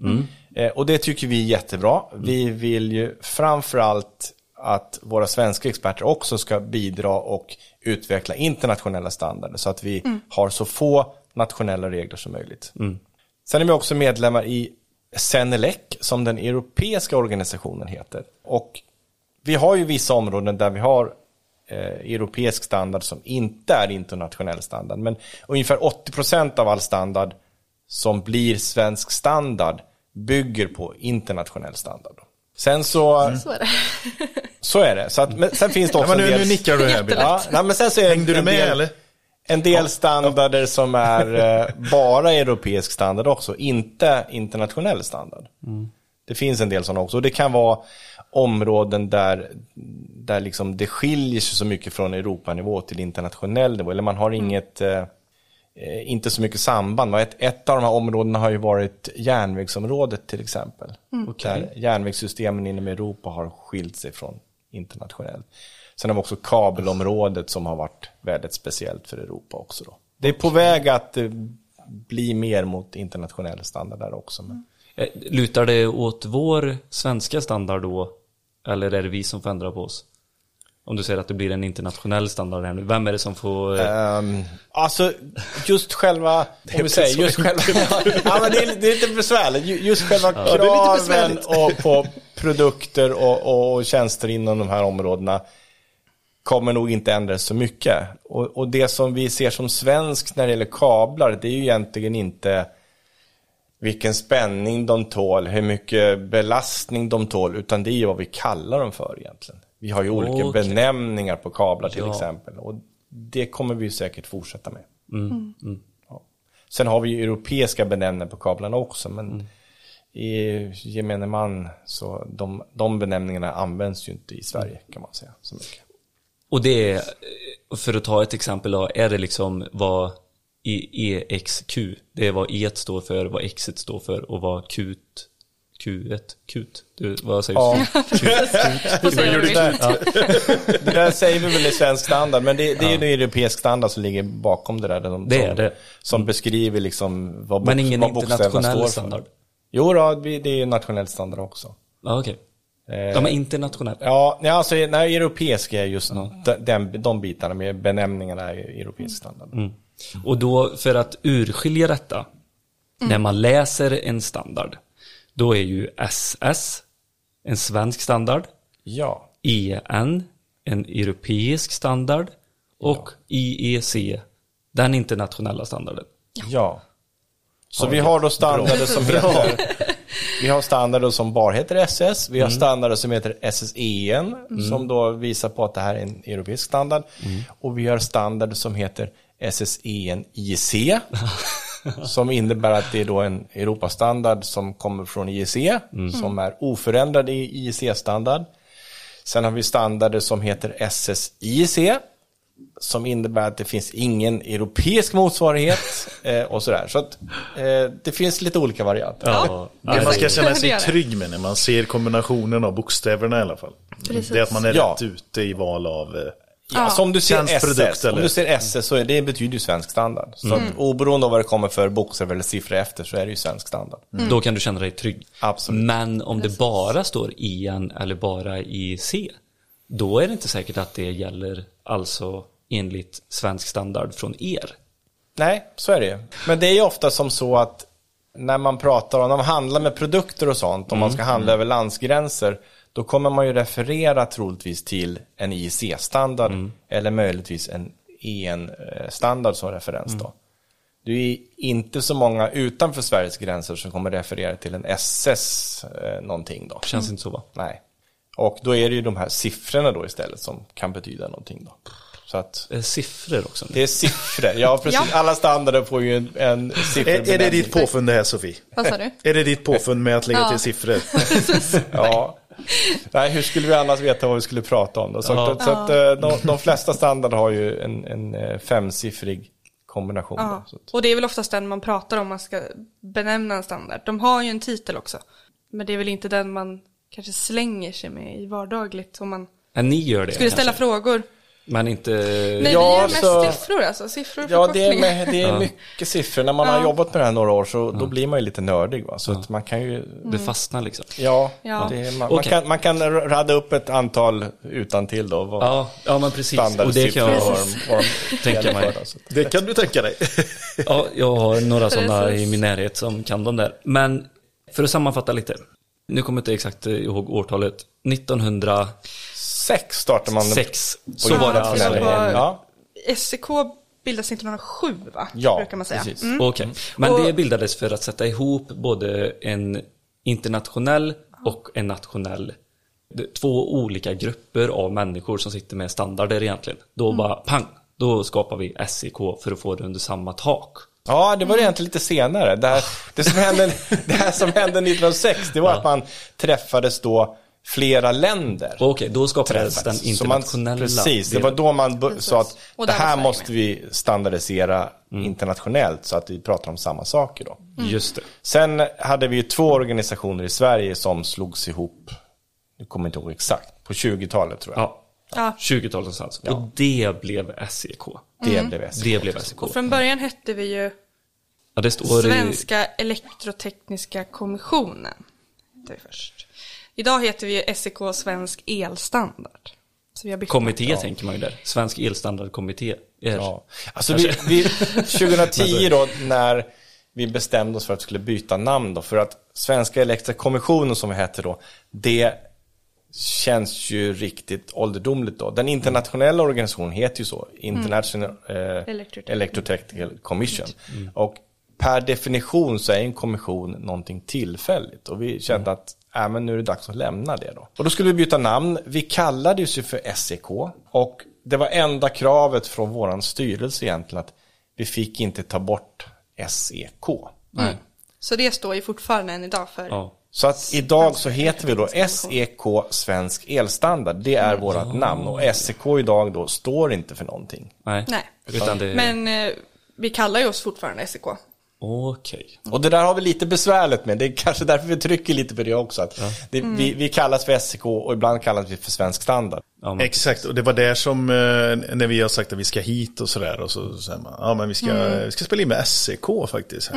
Speaker 5: Eh, Och det tycker vi är jättebra. Vi vill ju framförallt att våra svenska experter också ska bidra och utveckla internationella standarder så att vi har så få nationella regler som möjligt. Sen är vi också medlemmar i Senelec som den europeiska organisationen heter. Och vi har ju vissa områden där vi har eh, europeisk standard som inte är internationell standard. Men ungefär 80% av all standard som blir svensk standard bygger på internationell standard. Sen så,
Speaker 4: Så är det.
Speaker 5: så är det. Så att, men sen finns det
Speaker 1: Ja,
Speaker 5: också
Speaker 1: men nu,
Speaker 5: en
Speaker 1: nu
Speaker 5: del...
Speaker 1: nickar du här.
Speaker 5: Ja, nej, men sen så är det
Speaker 1: Hängde du
Speaker 5: en
Speaker 1: med
Speaker 5: del,
Speaker 1: eller?
Speaker 5: En del standarder som är eh, bara europeisk standard också, inte internationell standard. Det finns en del sådana också. Och det kan vara områden där, där liksom det skiljer sig så mycket från Europanivå till internationell nivå. Eller man har inget, eh, eh, inte så mycket samband. Ett, ett av de här områdena har ju varit järnvägsområdet till exempel. Där järnvägssystemen inom Europa har skilt sig från internationellt. Sen har vi också kabelområdet som har varit väldigt speciellt för Europa också. Då. Det är på väg att eh, bli mer mot internationell standard där också. Men...
Speaker 2: Eh, Lutar det åt vår svenska standard då? Eller är det vi som får ändra på oss? Om du säger att det blir en internationell standard här nu, vem är det som får...
Speaker 5: Um, alltså, just själva... Om vi säger, just själva... ja, men det, är, det är lite besvärligt. Ju- Just själva
Speaker 1: det är lite
Speaker 5: kraven och på produkter och, och, och tjänster inom de här områdena kommer nog inte ändras så mycket. Och, och det som vi ser som svenskt när det gäller kablar, det är ju egentligen inte vilken spänning de tål, hur mycket belastning de tål, utan det är ju vad vi kallar dem för egentligen. Vi har ju olika benämningar på kablar till
Speaker 2: Ja.
Speaker 5: exempel. Och det kommer vi säkert fortsätta med.
Speaker 2: Mm.
Speaker 5: Ja. Sen har vi ju europeiska benämningar på kablarna också, men
Speaker 2: Mm.
Speaker 5: i gemene man så de, de benämningarna används ju inte i Sverige kan man säga. Så mycket.
Speaker 2: Och det är, för att ta ett exempel då, är det liksom vad i EXQ, det är vad E står för, vad X står för och vad Q Q1, Q, du, vad säger
Speaker 5: Ja.
Speaker 2: du?
Speaker 4: Vad säger
Speaker 5: Det
Speaker 4: du?
Speaker 5: där, det där säger vi väl i svensk standard, men det, det är ju en europeisk standard som ligger bakom det där. De,
Speaker 2: Det är
Speaker 5: som,
Speaker 2: det.
Speaker 5: Som beskriver liksom vad,
Speaker 2: Men
Speaker 5: bok-
Speaker 2: ingen
Speaker 5: vad
Speaker 2: internationell
Speaker 5: står för.
Speaker 2: standard?
Speaker 5: Jo, då, det är ju nationell standard också.
Speaker 2: Ja, okej. Ja, men internationell.
Speaker 5: Ja, nej, alltså nej, europeisk är just de, den, de bitarna med benämningarna är europeisk standard.
Speaker 2: Mm. Och då, för att urskilja detta, när man läser en standard, då är ju SS en svensk standard,
Speaker 5: Ja.
Speaker 2: EN en europeisk standard och IEC den internationella standarden.
Speaker 5: Ja. Så vi har då standarder som heter... Vi har standarder som bara heter SS, vi har standarder som heter SSEN, som då visar på att det här är en europeisk standard. Och vi har standarder som heter SSEN IEC, som innebär att det är då en Europastandard som kommer från IEC, som är oförändrad i IEC-standard. Sen har vi standarder som heter SSIEC, som innebär att det finns ingen europeisk motsvarighet eh, och sådär. Så att eh, det finns lite olika varianter.
Speaker 1: Ja, det man ska känna sig trygg med när man ser kombinationen av bokstäverna i alla fall.
Speaker 4: Precis.
Speaker 1: Det är att man är
Speaker 5: Ja.
Speaker 1: rätt ute i val av... eh,
Speaker 5: Ja, så om du ser SS, om
Speaker 1: eller?
Speaker 5: du ser SS så är det betyder ju svensk standard. Så att oberoende av vad det kommer för bokstäver eller siffror efter så är det ju svensk standard.
Speaker 2: Då kan du känna dig trygg.
Speaker 5: Absolut.
Speaker 2: Men om det bara står EN eller bara IEC, då är det inte säkert att det gäller alltså enligt svensk standard från er.
Speaker 5: Nej, så är det ju. Men det är ju ofta som så att när man pratar om, när man handlar med produkter och sånt, om man ska handla över landsgränser, då kommer man ju referera troligtvis till en IEC-standard eller möjligtvis en EN-standard som referens då. Det är inte så många utanför Sveriges gränser som kommer referera till en SS eh, någonting då.
Speaker 2: Känns inte så va?
Speaker 5: Nej. Och då är det ju de här siffrorna då istället som kan betyda någonting då. Så att
Speaker 2: Eh, Siffror också. Nu.
Speaker 5: det är siffror. Ja, precis.
Speaker 4: Ja.
Speaker 5: Alla standarder får ju en, en
Speaker 1: Är,
Speaker 5: sifferbenämning.
Speaker 1: är det ditt påfund det här Sofie?
Speaker 4: Vad sa du?
Speaker 1: Är det ditt påfund med att lägga
Speaker 4: Ja.
Speaker 1: till siffror?
Speaker 5: Ja. Nej, hur skulle vi annars veta vad vi skulle prata om då? Så,
Speaker 2: Ja.
Speaker 5: att, så att eh, de, de flesta standarder har ju en, en eh, femsiffrig kombination.
Speaker 4: Ja.
Speaker 5: Då,
Speaker 4: Och det är väl oftast den man pratar om man ska benämna en standard. De har ju en titel också. Men det är väl inte den man kanske slänger sig med i vardagligt. Om man
Speaker 2: Ja, ni gör det
Speaker 4: skulle ställa
Speaker 2: kanske.
Speaker 4: frågor.
Speaker 2: Men inte...
Speaker 4: Nej, alltså-
Speaker 5: ja,
Speaker 4: det är mest
Speaker 5: så,
Speaker 4: siffror alltså. Siffror
Speaker 5: Ja, det är, med, det är mycket siffror. När man
Speaker 4: ja.
Speaker 5: har jobbat med det här några år så då blir man ju lite nördig. Va? Så ja. att man kan ju...
Speaker 2: Det fastnar liksom.
Speaker 5: Ja,
Speaker 4: ja.
Speaker 5: Det, man, okay.
Speaker 2: man,
Speaker 5: kan, man kan rada upp ett antal utan till då. Vad
Speaker 2: ja. ja, men precis. Och det kan jag tänka mig.
Speaker 1: Det kan du tänka dig.
Speaker 2: ja, jag har några sådana i min närhet som kan de där. Men för att sammanfatta lite. Nu kommer jag inte exakt ihåg årtalet. 1900...
Speaker 5: Sex startade man.
Speaker 2: Sex, så var det alltså.
Speaker 5: Ja.
Speaker 4: SEK bildades 1907 va?
Speaker 5: Ja,
Speaker 4: brukar man säga.
Speaker 5: precis.
Speaker 4: Mm.
Speaker 2: Okay. Men
Speaker 4: och,
Speaker 2: det bildades för att sätta ihop både en internationell ah. och en nationell två olika grupper av människor som sitter med standarder egentligen. Då
Speaker 4: mm.
Speaker 2: bara pang, då skapar vi SEK för att få det under samma tak.
Speaker 5: Ja, det var egentligen lite senare. Det, här, det, som hände, det här som hände 1906, det var ja. att man träffades då flera länder.
Speaker 2: Okej, då skapades den
Speaker 5: Så man,
Speaker 2: internationella
Speaker 5: precis, det var då man
Speaker 4: Precis.
Speaker 5: sa att det här måste vi standardisera internationellt så att vi pratar om samma saker då.
Speaker 2: Just det.
Speaker 5: Sen hade vi ju två organisationer i Sverige som slogs ihop, nu kommer jag inte ihåg exakt, på 20-talet tror jag.
Speaker 2: Ja.
Speaker 4: Ja.
Speaker 2: 20-talet någonstans. Och det blev SEK.
Speaker 5: Det blev SEK.
Speaker 2: Det blev SEK.
Speaker 4: Och från början hette vi ju
Speaker 2: Ja, det står i...
Speaker 4: Svenska elektrotekniska kommissionen. Idag heter vi ju SEK Svensk Elstandard. Så vi har
Speaker 2: Kommitté tänker man ju där. Svensk elstandardkommitté. Är...
Speaker 5: Ja. Alltså vi, vi, 2010 då när vi bestämde oss för att vi skulle byta namn då, för att Svenska Elektriska Kommissionen som vi hette då, det känns ju riktigt ålderdomligt då. Den internationella organisationen heter ju så, International eh,
Speaker 4: Electrotechnical.
Speaker 5: Electrotechnical Commission. Och per definition så är en kommission någonting tillfälligt. Och vi kände att äh, men nu är det dags att lämna det då. Och då skulle vi byta namn. Vi kallade oss ju för SEK. Och det var enda kravet från våran styrelse egentligen att vi fick inte ta bort SEK.
Speaker 4: Så det står ju fortfarande än idag för
Speaker 2: Ja.
Speaker 5: Så att idag så heter vi då SEK Svensk Elstandard. Det är vårat namn. Och SEK idag då står inte för någonting.
Speaker 2: Nej.
Speaker 4: Nej.
Speaker 2: Utan det...
Speaker 4: Men eh, vi kallar ju oss fortfarande SEK.
Speaker 2: Okej.
Speaker 5: Och det där har vi lite besvärligt med. Det är kanske därför vi trycker lite på det också. Att det, vi, vi kallas för SEK och ibland kallas vi för Svensk Standard.
Speaker 2: Ja.
Speaker 1: Exakt, och det var där som eh, när vi har sagt att vi ska hit och sådär och så säger man, ja men vi ska, vi ska spela in med SEK faktiskt.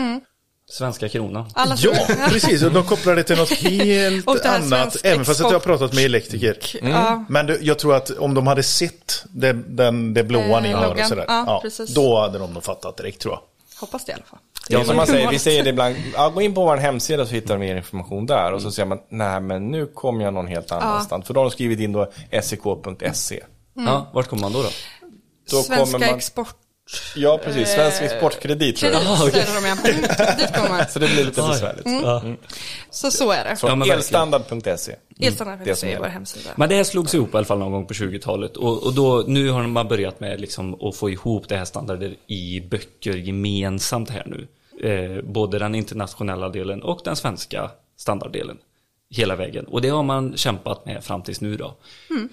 Speaker 2: Svenska kronan.
Speaker 4: Alla
Speaker 1: Ja, precis. Och de kopplar det till något helt annat. Även fast att jag har pratat med elektriker.
Speaker 4: Ja.
Speaker 1: Men det, jag tror att om de hade sett det, den, det blåa
Speaker 4: Eh,
Speaker 1: ni har och sådär.
Speaker 4: Ja,
Speaker 1: Ja, då hade de nog fattat direkt tror jag.
Speaker 4: Hoppas det i alla fall.
Speaker 5: Det är som man säger, vi säger det ibland, ja, gå in på vår hemsida så hittar du mer information där. Och så säger man, nej men nu kommer jag någon helt annanstans. För då har de skrivit in då sek.se.
Speaker 2: Ja, vart kommer man då? då?
Speaker 5: Då
Speaker 4: Svenska
Speaker 5: kommer man-
Speaker 4: export...
Speaker 5: Ja, precis. Svensk Exportkredit tror jag.
Speaker 4: Kredit ställer de ja. Mm, Dit kommer man.
Speaker 5: Så det blir lite besvärligt.
Speaker 4: Så så är det.
Speaker 2: Ja,
Speaker 5: elstandard.se. det
Speaker 4: Elstandard.se
Speaker 5: som
Speaker 4: är
Speaker 5: gäller.
Speaker 4: vår hemsida.
Speaker 2: Men det här slogs ihop i alla fall någon gång på 20-talet. Och, och då, nu har man börjat med liksom att få ihop det här standarder i böcker gemensamt här nu. Eh, både den internationella delen och den svenska standarddelen. Hela vägen. Och det har man kämpat med fram tills nu då.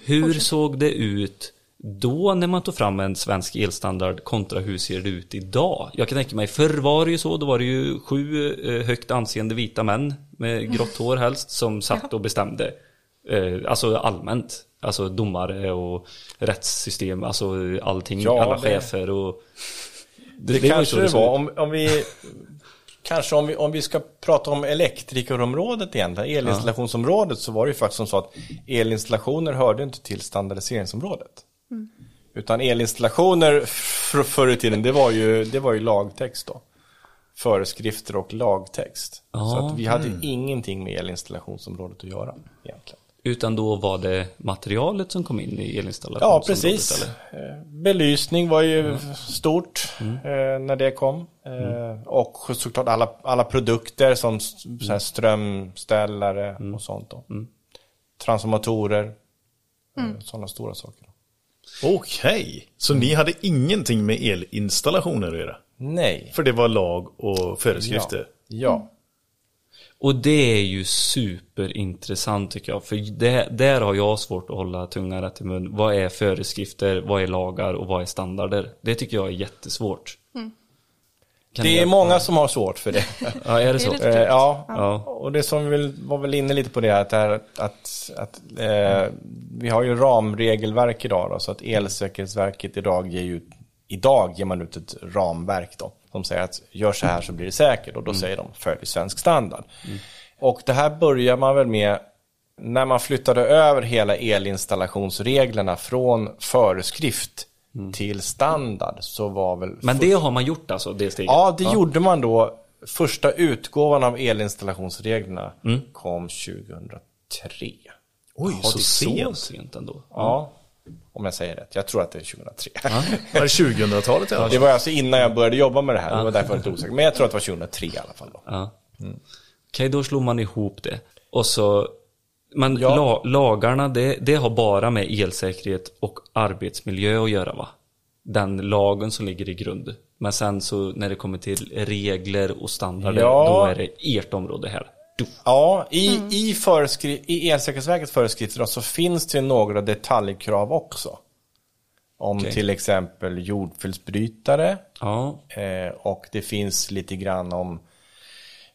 Speaker 2: hur såg det ut då när man tog fram en svensk elstandard kontra hur ser det ut idag? Jag kan tänka mig, förr var det ju så, då var det ju sju eh, högt anseende vita män med grått hår helst som satt och bestämde. Eh, alltså allmänt. Alltså domare och rättssystem, alltså allting,
Speaker 5: Ja,
Speaker 2: alla
Speaker 5: det-
Speaker 2: chefer och...
Speaker 5: Det,
Speaker 2: var ju
Speaker 5: kanske
Speaker 2: så
Speaker 5: det var. Om, om vi, kanske om vi, om vi ska prata om elektrikerområdet egentligen, elinstallationsområdet, så var det ju faktiskt som så att elinstallationer hörde inte till standardiseringsområdet. Utan elinstallationer för, förr i tiden, det var, ju, det var ju lagtext då. Föreskrifter och lagtext. Så
Speaker 2: Ja.
Speaker 5: att vi hade ingenting med elinstallationsområdet att göra egentligen.
Speaker 2: Utan då var det materialet som kom in i elinstallationsområdet?
Speaker 5: Ja, precis.
Speaker 2: eller?
Speaker 5: Eh, Belysning var ju stort eh, när det kom. Eh, Och såklart alla, alla produkter som så här strömställare och sånt. Då. Transformatorer, mm. sådana stora saker.
Speaker 1: Okej, så ni hade ingenting med elinstallationer att göra?
Speaker 5: Nej.
Speaker 1: För det var lag och föreskrifter?
Speaker 5: Ja. ja.
Speaker 2: Och det är ju superintressant tycker jag. För det, där har jag svårt att hålla tungan rätt i mun. Vad är föreskrifter, vad är lagar och vad är standarder? Det tycker jag är jättesvårt. Kan
Speaker 5: Det är
Speaker 2: hjälpa?
Speaker 5: många som har svårt för det.
Speaker 2: Ja, är det så?
Speaker 5: Eh, ja.
Speaker 2: Ja.
Speaker 5: och det som vi var väl inne lite på det här, att, det här, att, att eh, vi har ju ramregelverk idag då, så att Elsäkerhetsverket idag ger ut, idag ger man ut ett ramverk då, som säger att gör så här så blir det säkert och då säger de följ svensk standard. Och det här börjar man väl med när man flyttade över hela elinstallationsreglerna från föreskrift till standard så var väl
Speaker 2: Men det har man gjort alltså, det steget?
Speaker 5: Ja, det gjorde man då. Första utgåvan av elinstallationsreglerna kom 2003.
Speaker 1: Oj,
Speaker 2: Ja,
Speaker 1: så
Speaker 2: det
Speaker 1: sent?
Speaker 2: så sent ändå.
Speaker 5: Ja, om jag säger rätt. Jag tror att det är 2003.
Speaker 1: Var det 2000-talet? Ja.
Speaker 5: Det var alltså innan jag började jobba med det här. Det var därför jag var lite osäker. Men jag tror att det var 2003 i alla fall. Då.
Speaker 2: Ja. Okej, då slår man ihop det. Och så, men
Speaker 5: Ja.
Speaker 2: la, lagarna, det, det har bara med elsäkerhet och arbetsmiljö att göra va? Den lagen som ligger i grund. Men sen så när det kommer till regler och standarder,
Speaker 5: Ja.
Speaker 2: då är det ert område här. Du.
Speaker 5: Ja, i, i, föreskri- i Elsäkerhetsverkets föreskrifter då, så finns det några detaljkrav också. Om
Speaker 2: Okej.
Speaker 5: till exempel jordfelsbrytare.
Speaker 2: Ja,
Speaker 5: Eh, och det finns lite grann om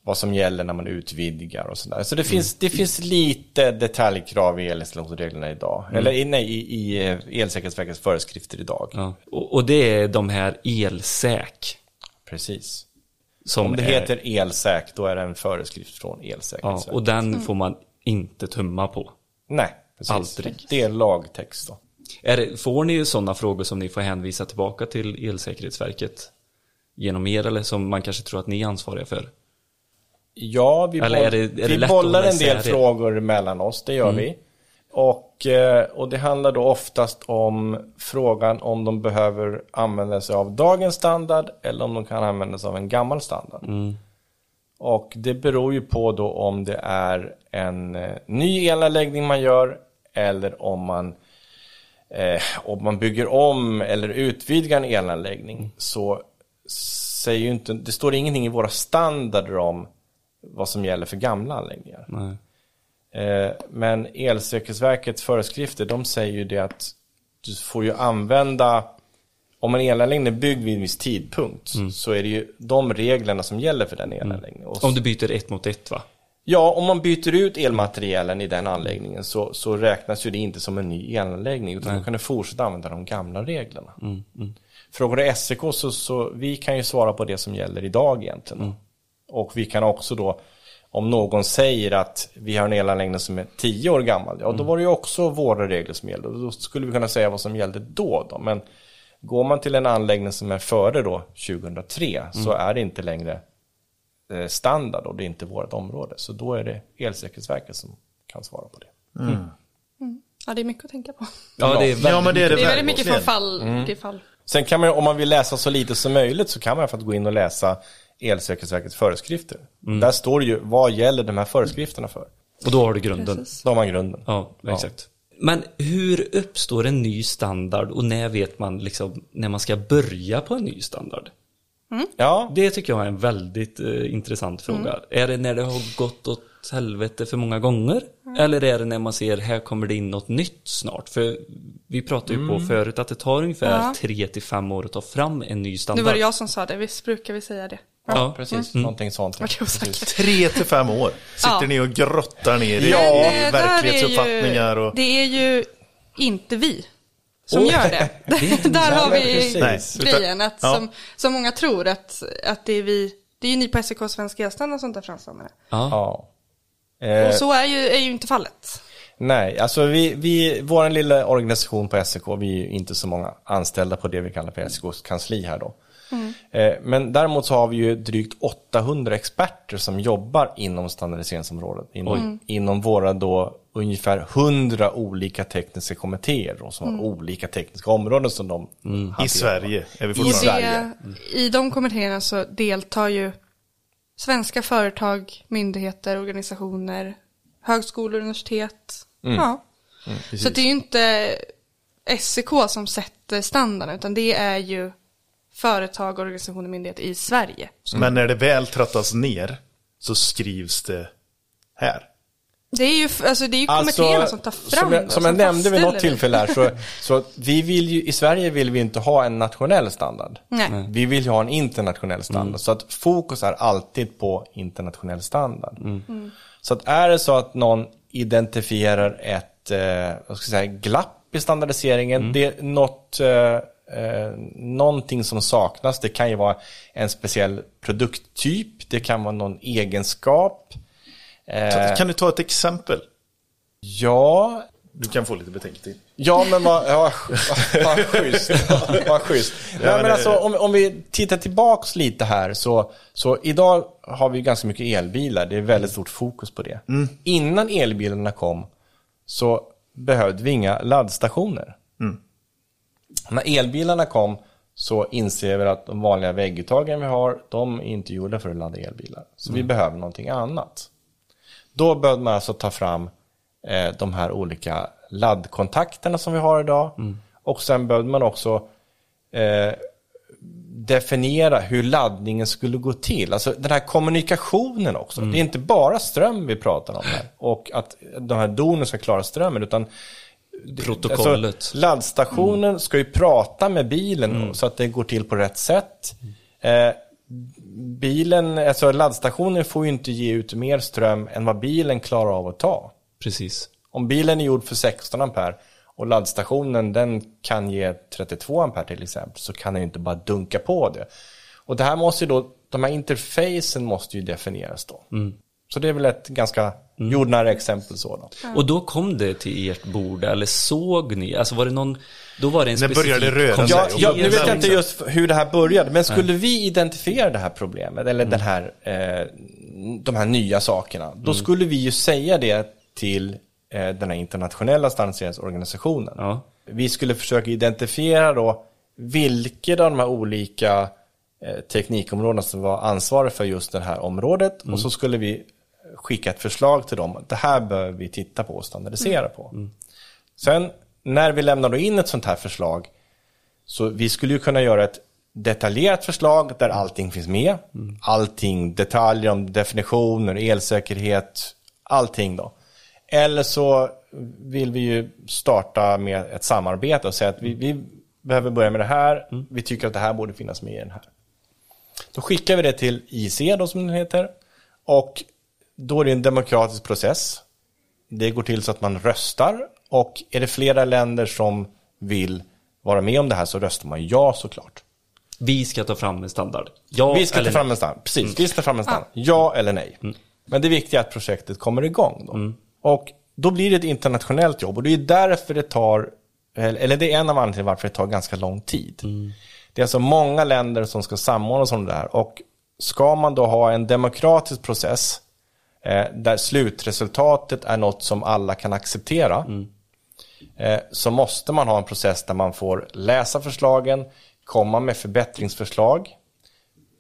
Speaker 5: vad som gäller när man utvidgar och sådär. Så det, finns, det finns lite detaljkrav i elinstallationsreglerna idag. Eller i- nej, i, i eh, Elsäkerhetsverkets föreskrifter idag.
Speaker 2: ja. Och, och det är de här elsäk.
Speaker 5: Precis.
Speaker 2: Som
Speaker 5: Om det
Speaker 2: är,
Speaker 5: heter elsäk, då är det en föreskrift från
Speaker 2: Ja,
Speaker 5: Elsäkerhetsverket.
Speaker 2: och den får man inte tumma på.
Speaker 5: Nej, precis.
Speaker 2: Aldrig.
Speaker 5: Det är lagtext då.
Speaker 2: Är det, får ni ju sådana frågor som ni får hänvisa tillbaka till Elsäkerhetsverket genom er eller som man kanske tror att ni är ansvariga för?
Speaker 5: Ja, vi, boll,
Speaker 2: är det- är
Speaker 5: vi bollar en del frågor mellan oss, det gör vi. Och, eh, och det handlar då oftast om frågan om de behöver använda sig av dagens standard eller om de kan använda sig av en gammal standard. Och det beror ju på då om det är en eh, ny elanläggning man gör eller om man eh, om man bygger om eller utvidgar en elanläggning. Så säger ju inte, det står ingenting i våra standarder om vad som gäller för gamla anläggningar.
Speaker 2: Nej.
Speaker 5: Eh, men Elsäkerhetsverkets föreskrifter, de säger ju det att du får ju använda, om en elanläggning är byggd vid en viss tidpunkt, så är det ju de reglerna som gäller för den elanläggningen. Och
Speaker 2: Om du byter ett mot ett va?
Speaker 5: Ja, om man byter ut elmaterialen i den anläggningen så, så räknas ju det inte som en ny elanläggning utan då kan du fortsätta använda de gamla reglerna. Frågar du SEK så, så vi kan ju svara på det som gäller idag egentligen. Och vi kan också då, om någon säger att vi har en elanläggning som är 10 år gammal, ja då var det ju också våra regler som gällde. Och Då skulle vi kunna säga vad som gällde då. då. Men går man till en anläggning som är före då, 2003, så är det inte längre eh, standard och det är inte vårt område. Så då är det Elsäkerhetsverket som kan svara på det.
Speaker 4: Ja, det är mycket att tänka på.
Speaker 2: Ja, det är väldigt
Speaker 1: Ja, men det är det,
Speaker 4: Det är väldigt mycket från fall till fall.
Speaker 5: Sen kan man, om man vill läsa så lite som möjligt så kan man för att gå in och läsa Elsäkerhetsverkets föreskrifter. Där står det ju vad gäller de här föreskrifterna för.
Speaker 2: Och då har du grunden.
Speaker 4: Precis.
Speaker 5: Då har man grunden.
Speaker 2: Ja, exakt. Men hur uppstår en ny standard och när vet man liksom när man ska börja på en ny standard?
Speaker 5: Ja,
Speaker 2: Det tycker jag är en väldigt eh, intressant fråga. Är det när det har gått åt helvete för många gånger? Eller är det när man ser här kommer det in något nytt snart? För vi pratade ju på förut att det tar ungefär
Speaker 4: Ja.
Speaker 2: tre till fem år att ta fram en ny
Speaker 4: Nu
Speaker 2: standard.
Speaker 4: var det jag som sa det, visst brukar vi säga det?
Speaker 2: Ja,
Speaker 5: precis. Någonting sånt.
Speaker 1: Tre till fem år sitter
Speaker 4: Ja.
Speaker 1: ni och grottar ner i
Speaker 5: Ja,
Speaker 4: där
Speaker 1: verklighetsuppfattningar. Och...
Speaker 4: Det är ju inte vi som
Speaker 5: Oh.
Speaker 4: gör det. där har vi.
Speaker 1: Nej.
Speaker 4: grejen, att
Speaker 1: Ja.
Speaker 4: som, som många tror att, att det är vi, det är ju ni på SEK Svensk Elstandard som tar fram standarden.
Speaker 2: Ja.
Speaker 5: Ja. Eh,
Speaker 4: Och så är ju, är ju inte fallet.
Speaker 5: Nej, alltså vi, vi, vår lilla organisation på SEK, vi är ju inte så många anställda på det vi kallar för SEKs kansli här då. Eh, Men däremot så har vi ju drygt 800 experter som jobbar inom standardiseringsområdet. Inom, inom våra då ungefär 100 olika tekniska kommittéer då, som har olika tekniska områden som de hanterar.
Speaker 1: I Sverige är vi
Speaker 4: Och
Speaker 1: fortfarande.
Speaker 5: Sverige.
Speaker 4: det, I de kommittéerna så deltar ju svenska företag, myndigheter, organisationer, högskolor, universitet. Ja. så det är ju inte SEK som sätter standarden, utan det är ju företag, organisationer, myndigheter i Sverige.
Speaker 1: Men när det väl trattas ner så skrivs det här.
Speaker 4: Det är ju, alltså, det är ju kommittéerna som tar fram
Speaker 5: som jag, som jag nämnde vid något tillfälle här, så, så vi vill ju, i Sverige vill vi inte ha en nationell standard.
Speaker 4: Nej.
Speaker 5: Vi vill ju ha en internationell standard. Så att fokus är alltid på internationell standard. Så att är det så att någon identifierar ett eh, vad ska jag säga, glapp i standardiseringen, det är något, eh, eh, någonting som saknas. Det kan ju vara en speciell produkttyp, det kan vara någon egenskap. Eh,
Speaker 1: Kan du ta ett exempel?
Speaker 5: ja,
Speaker 1: Du kan få lite betänketid.
Speaker 5: Ja, men vad ja, schysst. vad schysst. Nej,
Speaker 1: men
Speaker 5: alltså, om, om vi tittar tillbaks lite här så, så idag har vi ganska mycket elbilar. Det är väldigt stort fokus på det. Innan elbilarna kom så behövde vi inga laddstationer. När elbilarna kom så inser vi att de vanliga vägguttagen vi har, de är inte gjorda för att ladda elbilar. Så vi behöver någonting annat. Då började man alltså ta fram eh, de här olika laddkontakterna som vi har idag. Och sen behövde man också eh, definiera hur laddningen skulle gå till. Alltså den här kommunikationen också. Det är inte bara ström vi pratar om här. Och att de här donen ska klara strömmen. Utan
Speaker 2: protokollet.
Speaker 5: Alltså, laddstationen ska ju prata med bilen så att det går till på rätt sätt. Eh, bilen, alltså laddstationen får ju inte ge ut mer ström än vad bilen klarar av att ta.
Speaker 2: Precis.
Speaker 5: Om bilen är gjord för 16 ampere och laddstationen den kan ge 32 ampere till exempel så kan den ju inte bara dunka på det. Och det här måste ju då, de här interfacen måste ju definieras då. Så det är väl ett ganska jordnära exempel så då.
Speaker 2: Och då kom det till ert bord, eller såg ni? Alltså var det någon, då var det en
Speaker 1: När började det röra sig?
Speaker 5: Ja, ja, nu vet jag inte just hur det här började, men skulle vi identifiera det här problemet, eller den här, eh, de här nya sakerna, då skulle vi ju säga det till eh, den här internationella standardiseringsorganisationen.
Speaker 2: Ja.
Speaker 5: Vi skulle försöka identifiera då vilka av de här olika eh, teknikområdena som var ansvariga för just det här området och så skulle vi skicka ett förslag till dem. Det här bör vi titta på och standardisera på. Sen när vi lämnar in ett sånt här förslag så vi skulle ju kunna göra ett detaljerat förslag där allting finns med. Allting, detaljer om definitioner, elsäkerhet, allting då. Eller så vill vi ju starta med ett samarbete och säga att vi, vi behöver börja med det här. Vi tycker att det här borde finnas med i den här. Då skickar vi det till IC då som den heter. Och då är det en demokratisk process. Det går till så att man röstar. Och är det flera länder som vill vara med om det här så röstar man ja såklart.
Speaker 2: Vi ska ta fram en standard. Ja
Speaker 5: vi ska
Speaker 2: eller
Speaker 5: ta fram en standard. Precis, vi ska ta fram en standard. Ja eller nej. Men det viktiga är att projektet kommer igång då. Och då blir det ett internationellt jobb och det är därför det tar, eller det är en av anledningarna till varför det tar ganska lång tid. Det är alltså många länder som ska samordnas om det här och ska man då ha en demokratisk process eh, där slutresultatet är något som alla kan acceptera eh, så måste man ha en process där man får läsa förslagen, komma med förbättringsförslag,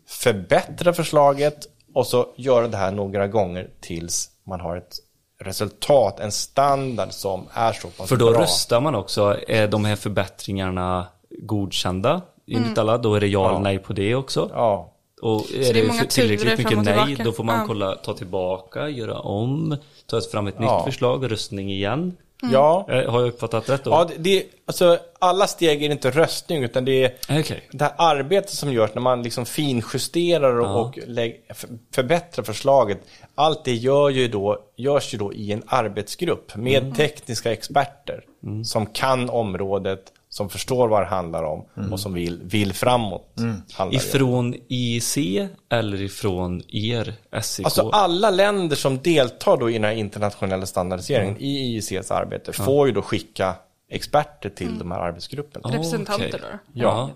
Speaker 5: förbättra förslaget och så göra det här några gånger tills man har ett resultat, en standard som är så pass
Speaker 2: För då
Speaker 5: bra.
Speaker 2: röstar man också, är de här förbättringarna godkända enligt alla? Då är det ja eller nej på det också.
Speaker 5: Ja,
Speaker 2: Och är
Speaker 4: det är
Speaker 2: det,
Speaker 4: många
Speaker 2: för- tillräckligt mycket nej, då får man
Speaker 4: Ja.
Speaker 2: kolla, ta tillbaka, göra om, ta fram ett
Speaker 5: Ja.
Speaker 2: nytt förslag, röstning igen.
Speaker 5: ja.
Speaker 2: Eh, Har jag uppfattat rätt då?
Speaker 5: ja det, det, alltså, alla steg är inte röstning utan det är
Speaker 2: Okej.
Speaker 5: det här arbetet som görs när man liksom finjusterar och,
Speaker 2: Ja.
Speaker 5: och lägg, för, förbättrar förslaget. Allt det gör ju då, görs ju då i en arbetsgrupp med
Speaker 2: Mm.
Speaker 5: tekniska experter som kan området, som förstår vad det handlar om
Speaker 2: Mm.
Speaker 5: och som vill, vill framåt. Handlar det om.
Speaker 2: Ifrån IC eller ifrån er SIK?
Speaker 5: Alltså alla länder som deltar då i den här internationella standardiseringen i IECs arbete får ju då skicka experter till de här arbetsgrupperna.
Speaker 4: Representanter
Speaker 2: Okej.
Speaker 4: då?
Speaker 2: Ja.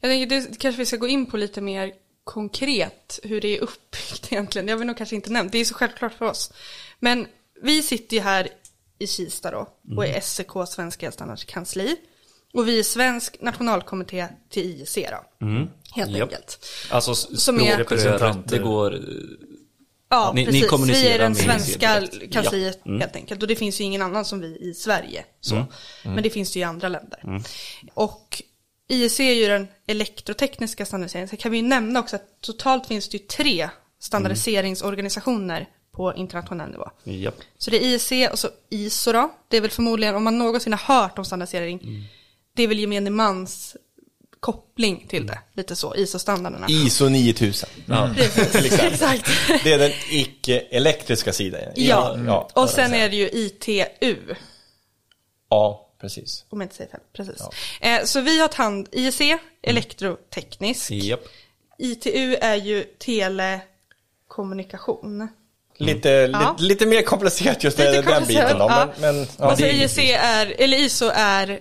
Speaker 4: Jag tänker det kanske vi ska gå in på lite mer konkret hur det är uppbyggt egentligen. Det har vi nog kanske inte nämnt, det är så självklart för oss. Men vi sitter ju här i Kista då och är SEK, Svenska Elstandards kansli. Och vi är svensk nationalkommitté till IEC då. Helt
Speaker 2: Japp.
Speaker 4: enkelt.
Speaker 2: Alltså
Speaker 4: Som är-
Speaker 2: språkröret, det går... eh,
Speaker 4: Ja,
Speaker 2: Ni- ni
Speaker 4: precis. vi
Speaker 2: kommunicerar
Speaker 4: är den svenska
Speaker 2: direkt.
Speaker 4: kansliet
Speaker 2: Ja. Mm.
Speaker 4: helt enkelt. Och det finns ju ingen annan som vi i Sverige. Så. Men det finns det ju i andra länder. Och IEC är ju den elektrotekniska standardiseringen. Så kan vi ju nämna också att totalt finns det ju tre standardiseringsorganisationer på internationell nivå.
Speaker 2: Japp.
Speaker 4: Så det är IEC och så ISO då. Det är väl förmodligen, om man någonsin har hört om standardisering, det är väl gemene mans koppling till det. Lite så, ISO-standarderna.
Speaker 5: ISO 9000.
Speaker 4: Precis, exakt.
Speaker 5: Det är den icke-elektriska sidan.
Speaker 4: Ja,
Speaker 5: ja,
Speaker 4: och sen är det ju ITU,
Speaker 5: Ja, precis.
Speaker 4: om jag inte säger fel. Precis. Eh, så vi har hand IEC, elektroteknisk.
Speaker 2: Japp.
Speaker 4: ITU är ju telekommunikation.
Speaker 5: Lite,
Speaker 4: Ja.
Speaker 5: lite, lite mer komplicerat just
Speaker 4: Lite
Speaker 5: den, den
Speaker 4: komplicerat,
Speaker 5: biten då.
Speaker 4: ja.
Speaker 5: Men, men, ja,
Speaker 4: och så
Speaker 5: det är
Speaker 4: IEC är, eller ISO är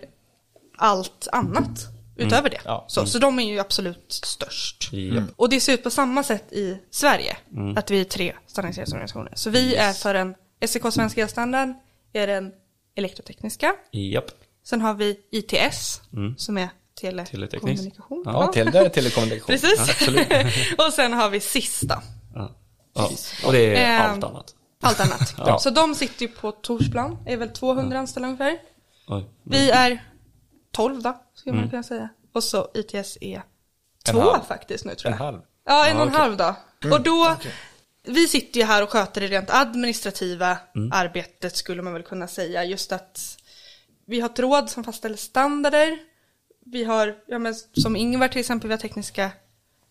Speaker 4: allt annat utöver det.
Speaker 5: Ja.
Speaker 4: Så, så de är ju absolut störst.
Speaker 2: Japp.
Speaker 4: Och det ser ut på samma sätt i Sverige, att vi är tre standardiseringsorganisationer. Så vi är för en SEK Svenska Elstandard, är den elektrotekniska.
Speaker 2: Japp.
Speaker 4: Sen har vi ITS, som är
Speaker 2: Teleteknisk.
Speaker 4: telekommunikation.
Speaker 5: Ja, till, där är telekommunikation.
Speaker 4: Precis. och sen har vi sista,
Speaker 2: Ja. Ja. Och det är
Speaker 4: Ehm,
Speaker 2: allt annat.
Speaker 4: allt annat.
Speaker 2: Ja.
Speaker 4: Så de sitter ju på Torsplan, är väl 200 anställda ungefär.
Speaker 2: Oj.
Speaker 4: Vi är 12 då, skulle man kunna säga. Och så ITS är två
Speaker 5: halv.
Speaker 4: faktiskt nu tror
Speaker 5: En
Speaker 4: jag.
Speaker 5: halv.
Speaker 4: Ja, en och en
Speaker 2: okej.
Speaker 4: halv dag. Och då, vi sitter ju här och sköter det rent administrativa
Speaker 5: Mm.
Speaker 4: arbetet skulle man väl kunna säga. Just att vi har ett råd som fastställer standarder. Vi har, ja men som Ingvar till exempel, vi har tekniska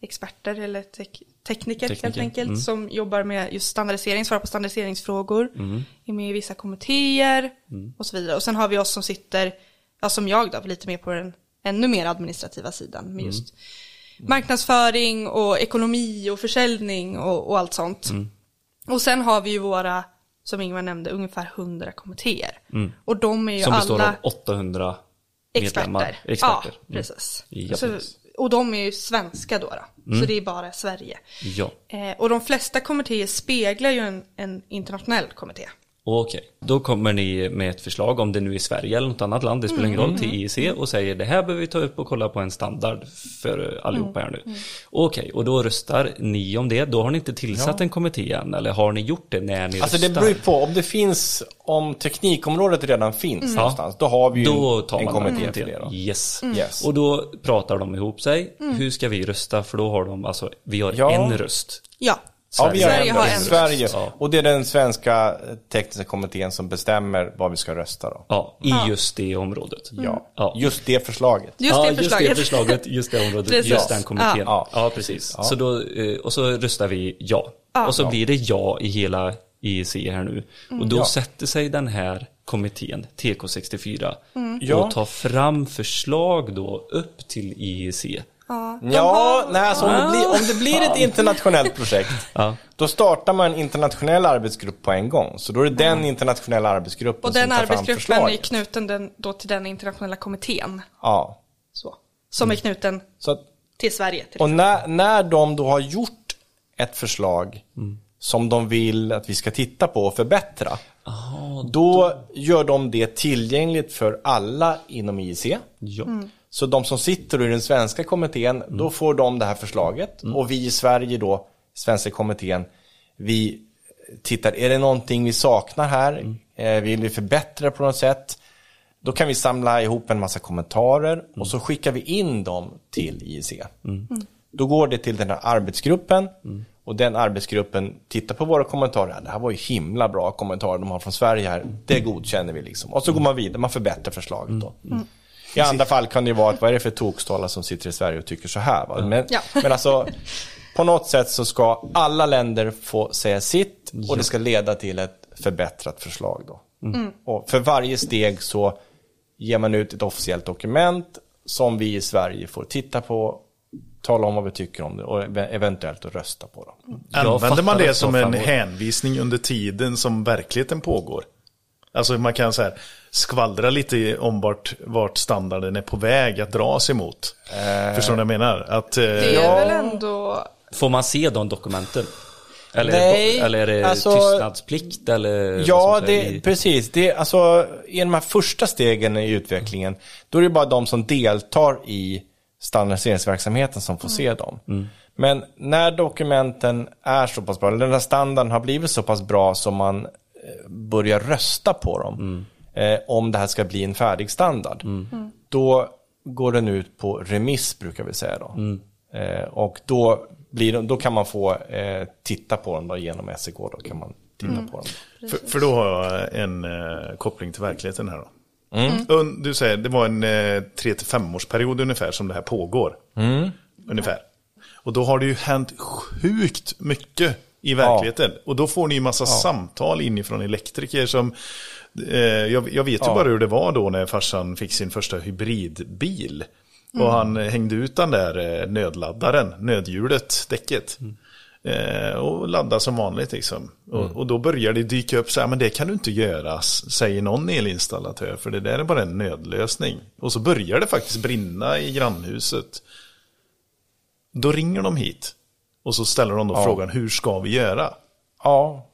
Speaker 4: experter eller tek tekniker, helt
Speaker 2: Tekniker,
Speaker 4: enkelt
Speaker 2: mm.
Speaker 4: som jobbar med just standardisering, svarar på standardiseringsfrågor,
Speaker 2: Mm.
Speaker 4: är med i vissa kommittéer och så vidare. Och sen har vi oss som sitter, ja som jag då, lite mer på den ännu mer administrativa sidan
Speaker 2: Mm.
Speaker 4: med just marknadsföring och ekonomi och försäljning och, och allt sånt.
Speaker 2: Mm.
Speaker 4: Och sen har vi ju våra, som Ingvar nämnde, ungefär 100 kommittéer. Och de är ju
Speaker 2: Mm. Som består
Speaker 4: alla
Speaker 2: av 800
Speaker 4: experter.
Speaker 2: medlemmar. Experter.
Speaker 4: Ja, precis.
Speaker 2: Ja,
Speaker 4: så,
Speaker 2: precis.
Speaker 4: och de är ju svenska då. då. Så det är bara Sverige.
Speaker 2: Ja,
Speaker 4: Eh, och de flesta kommittéer speglar ju en, en internationell kommitté.
Speaker 2: Okej. Då kommer ni med ett förslag, om det nu är Sverige eller något annat land, det spelar ingen
Speaker 4: Mm.
Speaker 2: roll, till IEC och säger det här behöver vi ta upp och kolla på en standard för allihopa här nu.
Speaker 4: Mm.
Speaker 2: Okej, och då röstar ni om det. Då har ni inte tillsatt en kommitté än, eller har ni gjort det när ni
Speaker 5: Alltså
Speaker 2: röstar?
Speaker 5: det beror ju på, om det finns, om teknikområdet redan finns någonstans, då har vi ju
Speaker 2: Då
Speaker 5: en,
Speaker 2: tar
Speaker 5: en
Speaker 2: man
Speaker 5: kommitté
Speaker 2: kommitté
Speaker 5: för det då.
Speaker 2: Yes.
Speaker 5: Yes.
Speaker 2: Och då pratar de ihop sig. Hur ska vi rösta? För då har de, alltså, vi har
Speaker 5: Ja.
Speaker 2: en röst.
Speaker 4: Ja,
Speaker 5: Ja, vi
Speaker 4: Sverige har en
Speaker 5: Sverige.
Speaker 2: Ja.
Speaker 5: Och det är den svenska tekniska kommittén som bestämmer vad vi ska rösta då.
Speaker 2: Ja, i
Speaker 4: Ja.
Speaker 2: just det området.
Speaker 5: Ja,
Speaker 2: Ja.
Speaker 5: just det förslaget.
Speaker 4: just det förslaget.
Speaker 2: just det förslaget, just det området,
Speaker 4: Precis.
Speaker 2: just den kommittén.
Speaker 5: Ja.
Speaker 2: Ja, precis. Så då, eh, och så röstar vi ja.
Speaker 4: Ja.
Speaker 2: Och så blir det ja i hela IEC här nu. Och då
Speaker 5: Ja.
Speaker 2: sätter sig den här kommittén, TK64,
Speaker 5: Ja.
Speaker 2: och tar fram förslag då upp till IEC.
Speaker 5: Ja, nej, alltså om, det blir, om det blir ett internationellt projekt,
Speaker 2: Ja.
Speaker 5: då startar man en internationell arbetsgrupp på en gång. Så då är det den internationella arbetsgruppen
Speaker 4: Och den
Speaker 5: som tar fram
Speaker 4: arbetsgruppen är knuten den, då till den internationella kommittén.
Speaker 5: Ja.
Speaker 4: Så. Som är knuten
Speaker 5: Så att,
Speaker 4: till Sverige. Till
Speaker 5: och när, när de då har gjort ett förslag
Speaker 2: Mm.
Speaker 5: som de vill att vi ska titta på och förbättra, då gör de det tillgängligt för alla inom IEC.
Speaker 2: Ja.
Speaker 5: Så de som sitter i den svenska kommittén, då får de det här förslaget. Och vi i Sverige då, svenska kommittén, vi tittar, är det någonting vi saknar här? Eh, vill vi förbättra på något sätt? Då kan vi samla ihop en massa kommentarer och så skickar vi in dem till IEC. Då går det till den här arbetsgruppen och den arbetsgruppen tittar på våra kommentarer. Det här var ju himla bra kommentarer de har från Sverige här. Det godkänner vi liksom. Och så går man vidare, man förbättrar förslaget då. I andra fall kan det ju vara att vad är det för tokstollar som sitter i Sverige och tycker så här. Va? Men,
Speaker 4: Ja.
Speaker 5: men alltså, på något sätt så ska alla länder få säga sitt och det ska leda till ett förbättrat förslag. Då. Och för varje steg så ger man ut ett officiellt dokument som vi i Sverige får titta på, tala om vad vi tycker om det och ev- eventuellt då rösta på. Då.
Speaker 2: Jag
Speaker 1: Använder man det som en hänvisning under tiden som verkligheten pågår? Alltså man kan här skvallra lite om vart, vart standarden är på väg att dras emot. Förstår ni vad jag menar? Att, eh,
Speaker 4: Det är
Speaker 5: Ja.
Speaker 4: väl ändå...
Speaker 2: Får man se de dokumenten? Eller,
Speaker 5: Nej,
Speaker 2: eller är det
Speaker 5: alltså-
Speaker 2: tystnadsplikt? Eller
Speaker 5: Ja, det, precis. Det, alltså, I de här första stegen i utvecklingen, då är det bara de som deltar i standardiseringsverksamheten som får se dem. Men när dokumenten är så pass bra, eller den här standarden har blivit så pass bra som man eh, börjar rösta på dem, eh, om det här ska bli en färdig standard, då går den ut på remiss brukar vi säga då. Eh, och då, blir de, då kan man få eh, titta på dem då, genom SEK, då kan man titta på dem.
Speaker 1: För, för då har jag en eh, koppling till verkligheten här då. Un, du säger det var en eh, 3-5 årsperiod ungefär som det här pågår. Ungefär. Och då har det ju hänt sjukt mycket i verkligheten. Och då får ni ju massa samtal inifrån elektriker som... Eh, jag, jag vet ju bara hur det var då när farsan fick sin första hybridbil. Och han hängde ut den där eh, nödladdaren, nödhjulet, däcket. Eh, och ladda som vanligt liksom. Och, och då börjar det dyka upp så här, men det kan du inte göra, säger någon elinstallatör, för det där är bara en nödlösning. Och så börjar det faktiskt brinna i grannhuset. Då ringer de hit. Och så ställer de då frågan, hur ska vi göra?
Speaker 5: Ja,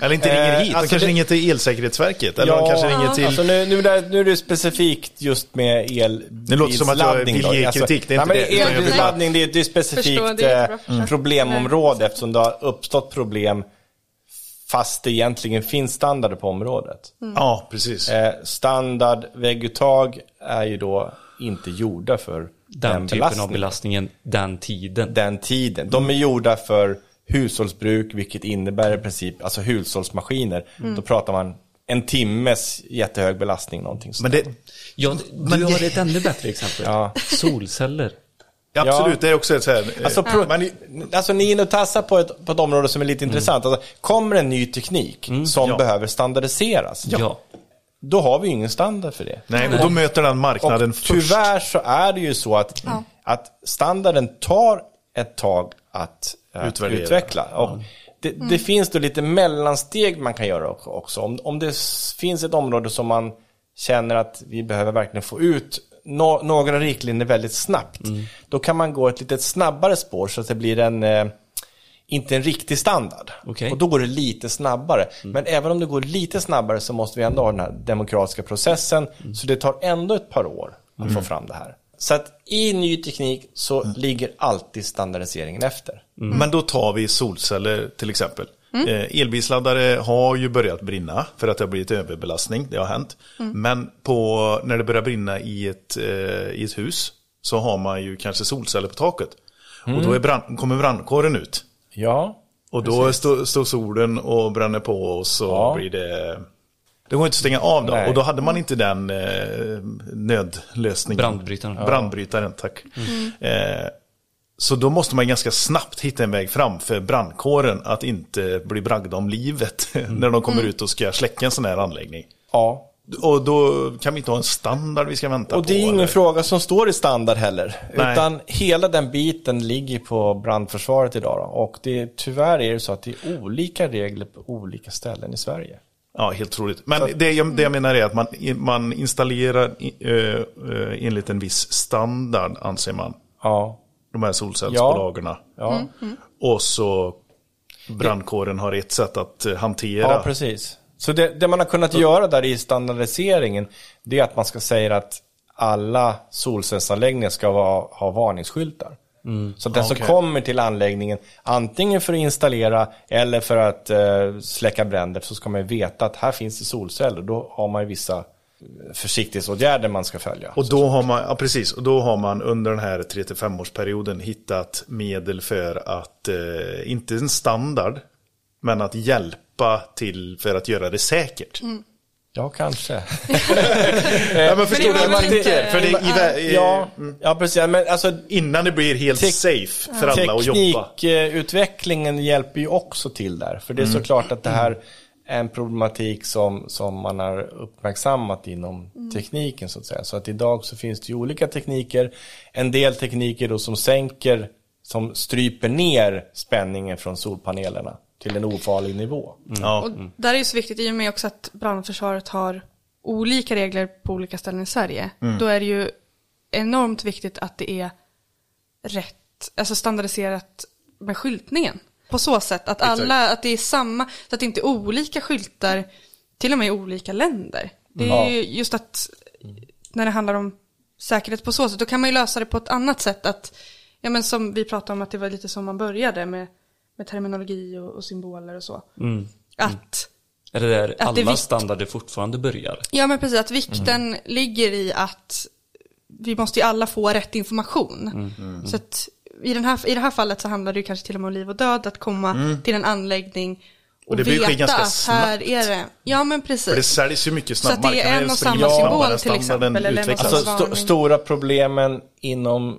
Speaker 1: Eller inte
Speaker 5: Eh,
Speaker 1: ringer hit, de
Speaker 5: alltså
Speaker 1: kanske
Speaker 5: det-
Speaker 1: ringer till Elsäkerhetsverket. Eller de kanske ringer till...
Speaker 5: Alltså nu, nu, är det, nu är det specifikt just med el.
Speaker 1: Det låter som att jag vill ge kritik, det är
Speaker 5: nej,
Speaker 1: inte det.
Speaker 5: Elbilsladdning, det är, det är
Speaker 4: Förstår,
Speaker 5: specifikt
Speaker 4: det är
Speaker 5: eh,
Speaker 4: bra försök.
Speaker 5: problemområde eftersom det har uppstått problem fast det egentligen finns standarder på området.
Speaker 1: Ja, precis.
Speaker 5: Eh, standard vägguttag är ju då inte gjorda för
Speaker 2: den,
Speaker 5: den,
Speaker 2: typen
Speaker 5: belastningen.
Speaker 2: av belastningen, den tiden.
Speaker 5: den tiden. De är gjorda för hushållsbruk, vilket innebär i princip, alltså hushållsmaskiner. Då pratar man en timmes jättehög belastning någonting.
Speaker 1: Men det,
Speaker 2: Ja, du har ett ännu bättre exempel.
Speaker 5: Ja.
Speaker 2: Solceller.
Speaker 1: absolut, det är också ett så här... eh,
Speaker 5: Alltså, pro-
Speaker 1: man,
Speaker 5: alltså ni är inne och tassar på ett, på ett område som är lite intressant. Alltså, kommer en ny teknik som
Speaker 1: Ja.
Speaker 5: behöver standardiseras,
Speaker 2: Ja.
Speaker 5: då har vi ju ingen standard för det.
Speaker 1: nej, och då möter den marknaden
Speaker 5: Och
Speaker 1: först.
Speaker 5: tyvärr så är det ju så att,
Speaker 4: Ja.
Speaker 5: att standarden tar ett tag att
Speaker 1: Utvärdera.
Speaker 5: utveckla. Och det, det finns då lite mellansteg man kan göra också-. Om, om det finns ett område som man känner att vi behöver verkligen få ut nå- några riktlinjer väldigt snabbt. Då kan man gå ett lite snabbare spår så att det blir en eh, inte en riktig standard.
Speaker 2: Okej.
Speaker 5: Och då går det lite snabbare. Men även om det går lite snabbare så måste vi ändå ha den här demokratiska processen. Så det tar ändå ett par år att få fram det här. Så att i ny teknik så ligger alltid standardiseringen efter.
Speaker 1: Men då tar vi solceller till exempel. Eh, elbilsladdare har ju börjat brinna för att det har blivit överbelastning, det har hänt. Men på, när det börjar brinna i ett, eh, i ett hus så har man ju kanske solceller på taket. Och då är brand, kommer brandkåren ut.
Speaker 5: Ja,
Speaker 1: Och då står står solen och bränner på och så
Speaker 5: Ja.
Speaker 1: blir det... Det går inte att stänga av då.
Speaker 5: Nej.
Speaker 1: Och då hade man inte den eh, nödlösningen.
Speaker 2: Brandbrytaren. Ja.
Speaker 1: Brandbrytaren, tack. Eh, så då måste man ganska snabbt hitta en väg fram för brandkåren att inte bli bragda om livet när de kommer ut och ska släcka en sån här anläggning.
Speaker 5: ja.
Speaker 1: Och då kan vi inte ha en standard vi ska vänta
Speaker 5: Och
Speaker 1: på.
Speaker 5: det är ingen
Speaker 1: eller?
Speaker 5: fråga som står i standard heller.
Speaker 1: Nej.
Speaker 5: Utan hela den biten ligger på brandförsvaret idag. Då. Och det, tyvärr är det så att det är olika regler på olika ställen i Sverige.
Speaker 1: Ja, helt troligt. Men det, jag, det jag menar är att man, man installerar ö, ö, enligt en viss standard, anser man,
Speaker 5: Ja,
Speaker 1: de här solcellsbolagen.
Speaker 5: ja.
Speaker 1: Och så brandkåren har ett sätt att eh, hantera.
Speaker 5: Ja, precis. Så det, det man har kunnat göra där i standardiseringen, det är att man ska säga att alla solcellsanläggningar ska vara, ha varningsskyltar. Så att den som
Speaker 1: Okej.
Speaker 5: kommer till anläggningen, antingen för att installera eller för att eh, släcka bränder, så ska man ju veta att här finns det solceller. Då har man ju vissa försiktighetsåtgärder man ska följa.
Speaker 1: Och då har man, ja precis, och då har man under den här 3-5 årsperioden hittat medel för att, eh, inte en standard, men att hjälpa till för att göra det säkert.
Speaker 5: Ja, kanske.
Speaker 1: Ja, men förstår
Speaker 4: det
Speaker 1: du
Speaker 4: man
Speaker 1: För det, vä- i,
Speaker 5: ja, ja, precis. Men alltså,
Speaker 1: Innan det blir helt safe för alla att jobba.
Speaker 5: Teknikutvecklingen hjälper ju också till där. För det är
Speaker 1: Mm.
Speaker 5: såklart att det här är en problematik som, som man har uppmärksammat inom tekniken så att säga. Så att idag så finns det ju olika tekniker. En del tekniker då som sänker, som stryper ner spänningen från solpanelerna till en ofarlig nivå.
Speaker 1: Ja.
Speaker 4: Och där är det så viktigt i och med också att brandförsvaret har olika regler på olika ställen i Sverige. Då är det ju enormt viktigt att det är rätt, alltså standardiserat med skyltningen. På så sätt att alla, att det är samma, så att det inte är olika skyltar, till och med i olika länder. Det är ju just att när det handlar om säkerhet på så sätt, då kan man ju lösa det på ett annat sätt. Att, ja men som vi pratade om att det var lite som man började med, med terminologi och, och symboler och så. Att
Speaker 2: Är det där
Speaker 4: är
Speaker 2: alla
Speaker 4: vikt-
Speaker 2: standarder fortfarande börjar?
Speaker 4: Ja men precis, att vikten ligger i att vi måste ju alla få rätt information. Så att i, den här, i det här fallet så handlar det ju kanske till och med om liv och död, att komma till en anläggning och,
Speaker 1: Och det
Speaker 4: veta
Speaker 1: ganska
Speaker 4: att här
Speaker 1: snabbt.
Speaker 4: är det. Ja men
Speaker 1: För det
Speaker 4: precis.
Speaker 1: säljs ju mycket
Speaker 4: Så att det är en och samma symbol till exempel, eller.
Speaker 5: Alltså
Speaker 4: varning.
Speaker 5: stora problemen inom eh,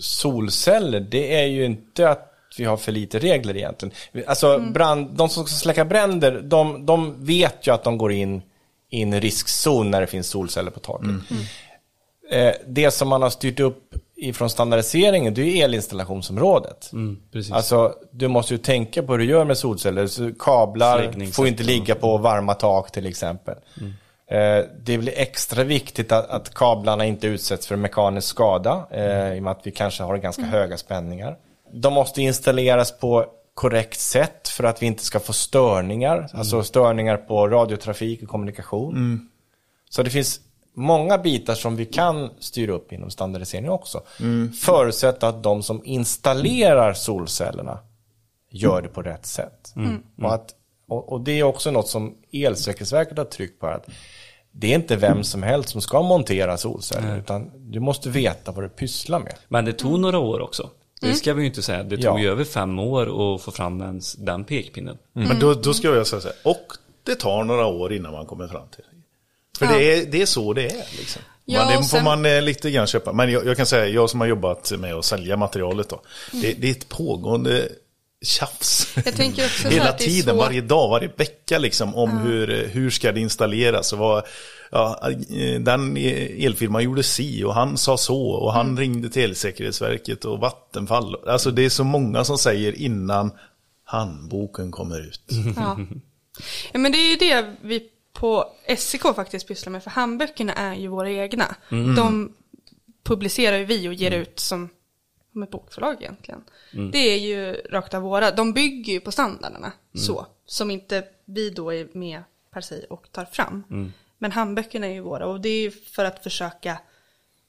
Speaker 5: solceller, det är ju inte att vi har för lite regler egentligen. Alltså brand, de som ska släcka bränder, de, de vet ju att de går in i en riskzon när det finns solceller på taket. Eh, det som man har styrt upp ifrån standardiseringen, det är ju elinstallationsområdet.
Speaker 2: Mm, precis.
Speaker 5: Alltså, du måste ju tänka på hur du gör med solceller. Så kablar får inte ligga på varma tak till exempel. Eh, det blir extra viktigt att, att kablarna inte utsätts för mekanisk skada, eh, i och med att vi kanske har ganska höga spänningar. De måste installeras på korrekt sätt för att vi inte ska få störningar, alltså störningar på radiotrafik och kommunikation. Så det finns många bitar som vi kan styra upp inom standardisering också. Förutsatt att de som installerar solcellerna gör det på rätt sätt. Och, att, och, och det är också något som Elsäkerhetsverket har tryckt på. Att det är inte vem som helst som ska montera solceller, utan du måste veta vad du pysslar med.
Speaker 2: Men det tog några år också. Det ska vi ju inte säga. Det tog
Speaker 5: Ja.
Speaker 2: ju över fem år att få fram ens den pekpinnen.
Speaker 1: Men då, då ska jag säga så här, och det tar några år innan man kommer fram till För det, är, det är så det är. Liksom.
Speaker 4: Ja,
Speaker 1: man, det får
Speaker 4: sen-
Speaker 1: man eh, lite grann köpa. Men jag, jag kan säga, jag som har jobbat med att sälja materialet då.
Speaker 4: Mm.
Speaker 1: Det, det är ett pågående tjafs. Hela tiden,
Speaker 4: svårt-
Speaker 1: varje dag, varje vecka liksom. Om hur, eh, hur ska det installeras och vad, ja, eh, den elfirman gjorde si och han sa så och han
Speaker 4: Mm.
Speaker 1: ringde till Elsäkerhetsverket och Vattenfall. Alltså det är så många som säger innan handboken kommer ut.
Speaker 4: Ja. ja, men det är ju det vi på SEK faktiskt pysslar med, för handböckerna är ju våra egna. De publicerar ju vi och ger ut som, som ett bokförlag egentligen. Det är ju rakt av våra, de bygger ju på standarderna så, som inte vi då är med per se och tar fram. Men handböckerna är ju våra och det är ju för att försöka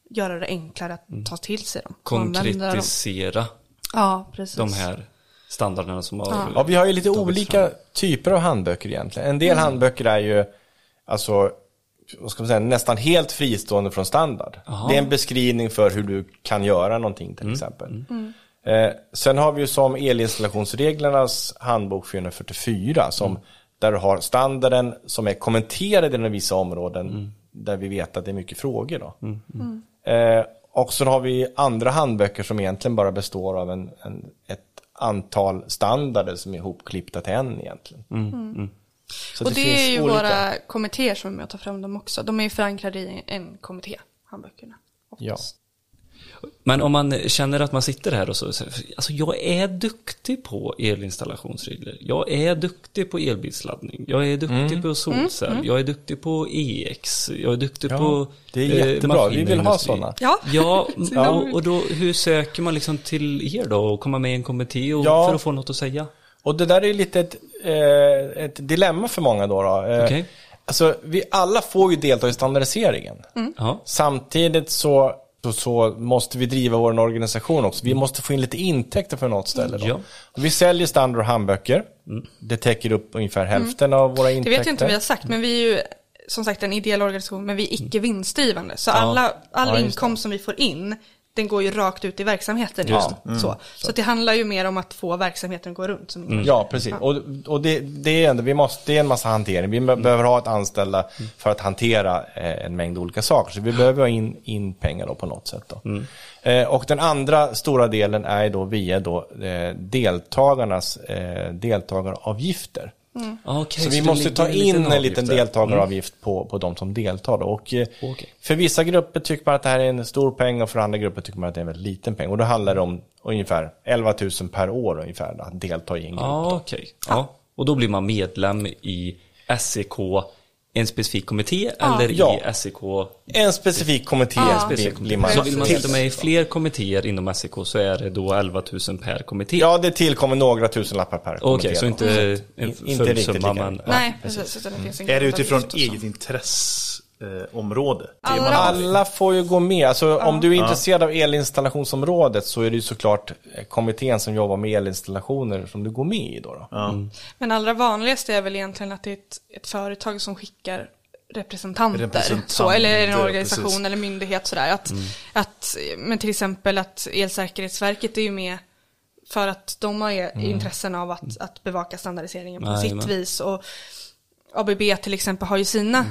Speaker 4: göra det enklare att ta till sig dem. och använda dem.
Speaker 2: Konkretisera
Speaker 4: Ja, precis.
Speaker 2: de här standarderna som har
Speaker 5: Ja, vi har ju lite olika
Speaker 2: fram.
Speaker 5: typer av handböcker egentligen. En del handböcker är ju, alltså, vad ska man säga, nästan helt fristående från standard. Det är en beskrivning för hur du kan göra någonting till exempel. Eh, sen har vi ju som elinstallationsreglernas handbok 444 som där du har standarden som är kommenterad inom vissa områden där vi vet att det är mycket frågor då. Eh, och så har vi andra handböcker som egentligen bara består av en, en, ett antal standarder som är ihopklippta till en egentligen. Så
Speaker 4: och det,
Speaker 5: finns
Speaker 4: är ju
Speaker 5: olika.
Speaker 4: våra kommittéer som är med och tar fram dem också. De är ju förankrade i en kommitté, handböckerna.
Speaker 5: Ja.
Speaker 4: oftast.
Speaker 2: Men om man känner att man sitter här och så, så- alltså jag är duktig på elinstallationsregler. Jag är duktig på elbilsladdning. Jag är duktig
Speaker 5: Mm.
Speaker 2: på solcell. Jag är duktig på EX. Jag är duktig
Speaker 5: Ja,
Speaker 2: på
Speaker 5: det är
Speaker 2: eh,
Speaker 5: jättebra. Vi vill ha sådana.
Speaker 4: Ja,
Speaker 2: Ja,
Speaker 4: Ja.
Speaker 2: och, och då hur söker man liksom till er då och komma med i en kommitté och,
Speaker 5: Ja.
Speaker 2: för att få något att säga?
Speaker 5: Och det där är ju lite ett, eh, ett dilemma för många då. då. Eh,
Speaker 2: Okej.
Speaker 5: Alltså, vi alla får ju delta i standardiseringen.
Speaker 2: Ja.
Speaker 5: Samtidigt så, så, så måste vi driva vår organisation också. Vi måste få in lite intäkter från något ställe. Då.
Speaker 2: Ja.
Speaker 5: Vi säljer standard och handböcker. Det täcker upp ungefär hälften av våra
Speaker 4: det
Speaker 5: intäkter.
Speaker 4: vet jag inte vad vi har sagt, men vi är ju som sagt en ideell organisation, men vi är icke vinstdrivande. Så alla, all
Speaker 5: Ja, det.
Speaker 4: inkomst som vi får in, den går ju rakt ut i verksamheten.
Speaker 5: Just
Speaker 4: Just. Så. så att det handlar ju mer om att få verksamheten att gå runt. Som
Speaker 5: Mm. Ja, precis. Och, och det, det, är ändå, vi måste, det är en massa hantering. Vi behöver ha ett anställda för att hantera eh, en mängd olika saker. Så vi behöver ha in, in pengar då på något sätt. Då. Eh, och den andra stora delen är då via då, eh, deltagarnas eh, deltagaravgifter.
Speaker 2: Ah, okej,
Speaker 5: Så vi
Speaker 2: det
Speaker 5: måste ta in en liten deltagaravgift på, på de som deltar. Då. Och, eh,
Speaker 2: Okej.
Speaker 5: För vissa grupper tycker man att det här är en stor peng och för andra grupper tycker man att det är en väldigt liten peng. Och då handlar det om ungefär 11 000 per år ungefär att delta i en grupp.
Speaker 2: Ja, okej. Ja. Och då blir man medlem i SEK, en specifik kommitté eller
Speaker 5: Ja.
Speaker 2: i SEK
Speaker 5: En specifik kommitté blir, blir man
Speaker 2: Så vill man sitta med i fler kommittéer inom SEK så är det då 11 000 per kommitté.
Speaker 5: Ja, det tillkommer några tusen lappar per
Speaker 2: Okej,
Speaker 5: kommitté.
Speaker 2: så inte en
Speaker 5: In- inte
Speaker 2: full
Speaker 5: riktigt
Speaker 2: summa men...
Speaker 4: Nej, precis. Finns en
Speaker 1: Är det utifrån
Speaker 4: grundavgift och
Speaker 1: eget intresseområde?
Speaker 4: Alla-
Speaker 5: Alla får ju gå med. Alltså, Om du är intresserad av elinstallationsområdet så är det ju såklart eh, kommittén som jobbar med elinstallationer som du går med i. Då, då.
Speaker 4: Men allra vanligast är väl egentligen att det är ett, ett företag som skickar representanter.
Speaker 1: Representanter,
Speaker 4: så, eller en
Speaker 1: ja,
Speaker 4: organisation
Speaker 1: precis.
Speaker 4: eller myndighet sådär. Att, att, men till exempel att Elsäkerhetsverket är ju med för att de har e- intressen av att, att bevaka standardiseringen på
Speaker 2: Jajamän.
Speaker 4: sitt vis. Och ABB till exempel har ju sina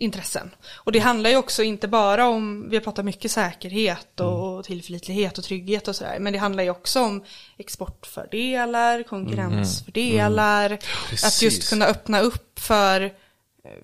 Speaker 4: intressen. Och det handlar ju också inte bara om, vi har pratat mycket säkerhet och, och tillförlitlighet och trygghet och sådär, men det handlar ju också om exportfördelar, konkurrensfördelar, att
Speaker 1: Precis.
Speaker 4: just kunna öppna upp för,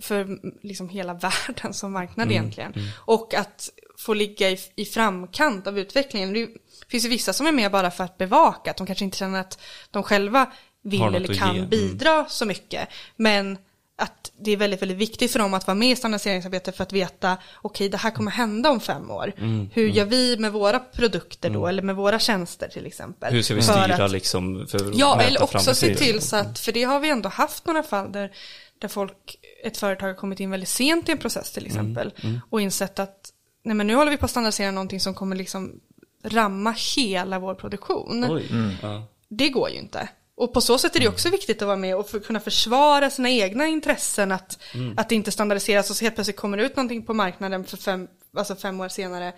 Speaker 4: för liksom hela världen som marknad egentligen. Och att få ligga i, i framkant av utvecklingen. Det finns ju vissa som är med bara för att bevaka, att de kanske inte känner att de själva vill eller
Speaker 2: att
Speaker 4: kan.
Speaker 2: Mm.
Speaker 4: bidra så mycket. Men att det är väldigt, väldigt viktigt för dem att vara med i standardiseringsarbetet för att veta, okej, det här kommer hända om fem år.
Speaker 2: Mm,
Speaker 4: Hur gör vi med våra produkter då, eller med våra tjänster till exempel?
Speaker 2: Hur ska vi
Speaker 4: För
Speaker 2: styra
Speaker 4: att-
Speaker 2: liksom för att
Speaker 4: Ja, eller också se till så att, för det har vi ändå haft några fall där, där folk, ett företag har kommit in väldigt sent i en process till
Speaker 2: Mm,
Speaker 4: exempel. Och insett att, nej men nu håller vi på att standardisera någonting som kommer liksom ramma hela vår produktion.
Speaker 2: Oj. Ja.
Speaker 4: Det går ju inte. Och på så sätt är det också viktigt att vara med och för, kunna försvara sina egna intressen. Att, att det inte standardiseras och så helt plötsligt kommer det ut någonting på marknaden för fem, alltså fem år senare.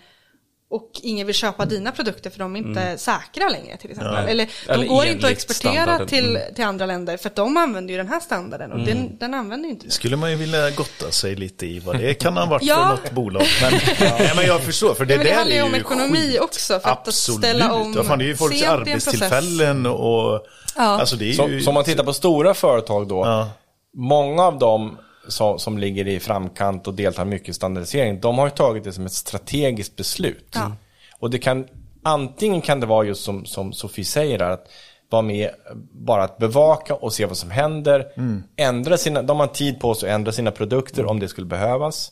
Speaker 4: Och ingen vill köpa dina produkter för de är inte säkra längre till exempel.
Speaker 1: Ja.
Speaker 4: Eller de
Speaker 2: Eller
Speaker 4: går inte att exportera till,
Speaker 2: Mm.
Speaker 4: till andra länder för att de använder ju den här standarden och den, den använder ju inte vi.
Speaker 1: Skulle man ju vilja gotta sig lite i vad det kan ha varit
Speaker 4: Ja.
Speaker 1: för något bolag. Men, nej, men jag förstår, för det
Speaker 4: Ja, men det
Speaker 1: där
Speaker 4: handlar ju
Speaker 1: är
Speaker 4: om
Speaker 1: ju
Speaker 4: ekonomi
Speaker 1: skit.
Speaker 4: också, för att
Speaker 1: Absolut.
Speaker 4: ställa om
Speaker 1: Ja, fan, det är ju folks arbetstillfällen och... Alltså det är
Speaker 5: Så,
Speaker 1: ju...
Speaker 5: så om man tittar på stora företag då,
Speaker 1: Ja.
Speaker 5: många av dem som, som ligger i framkant och deltar mycket i standardisering, de har ju tagit det som ett strategiskt beslut.
Speaker 4: Ja.
Speaker 5: Och det kan, antingen kan det vara just som, som Sofie säger, där, att vara med bara att bevaka och se vad som händer. Ändra sina, de har tid på sig att ändra sina produkter om det skulle behövas.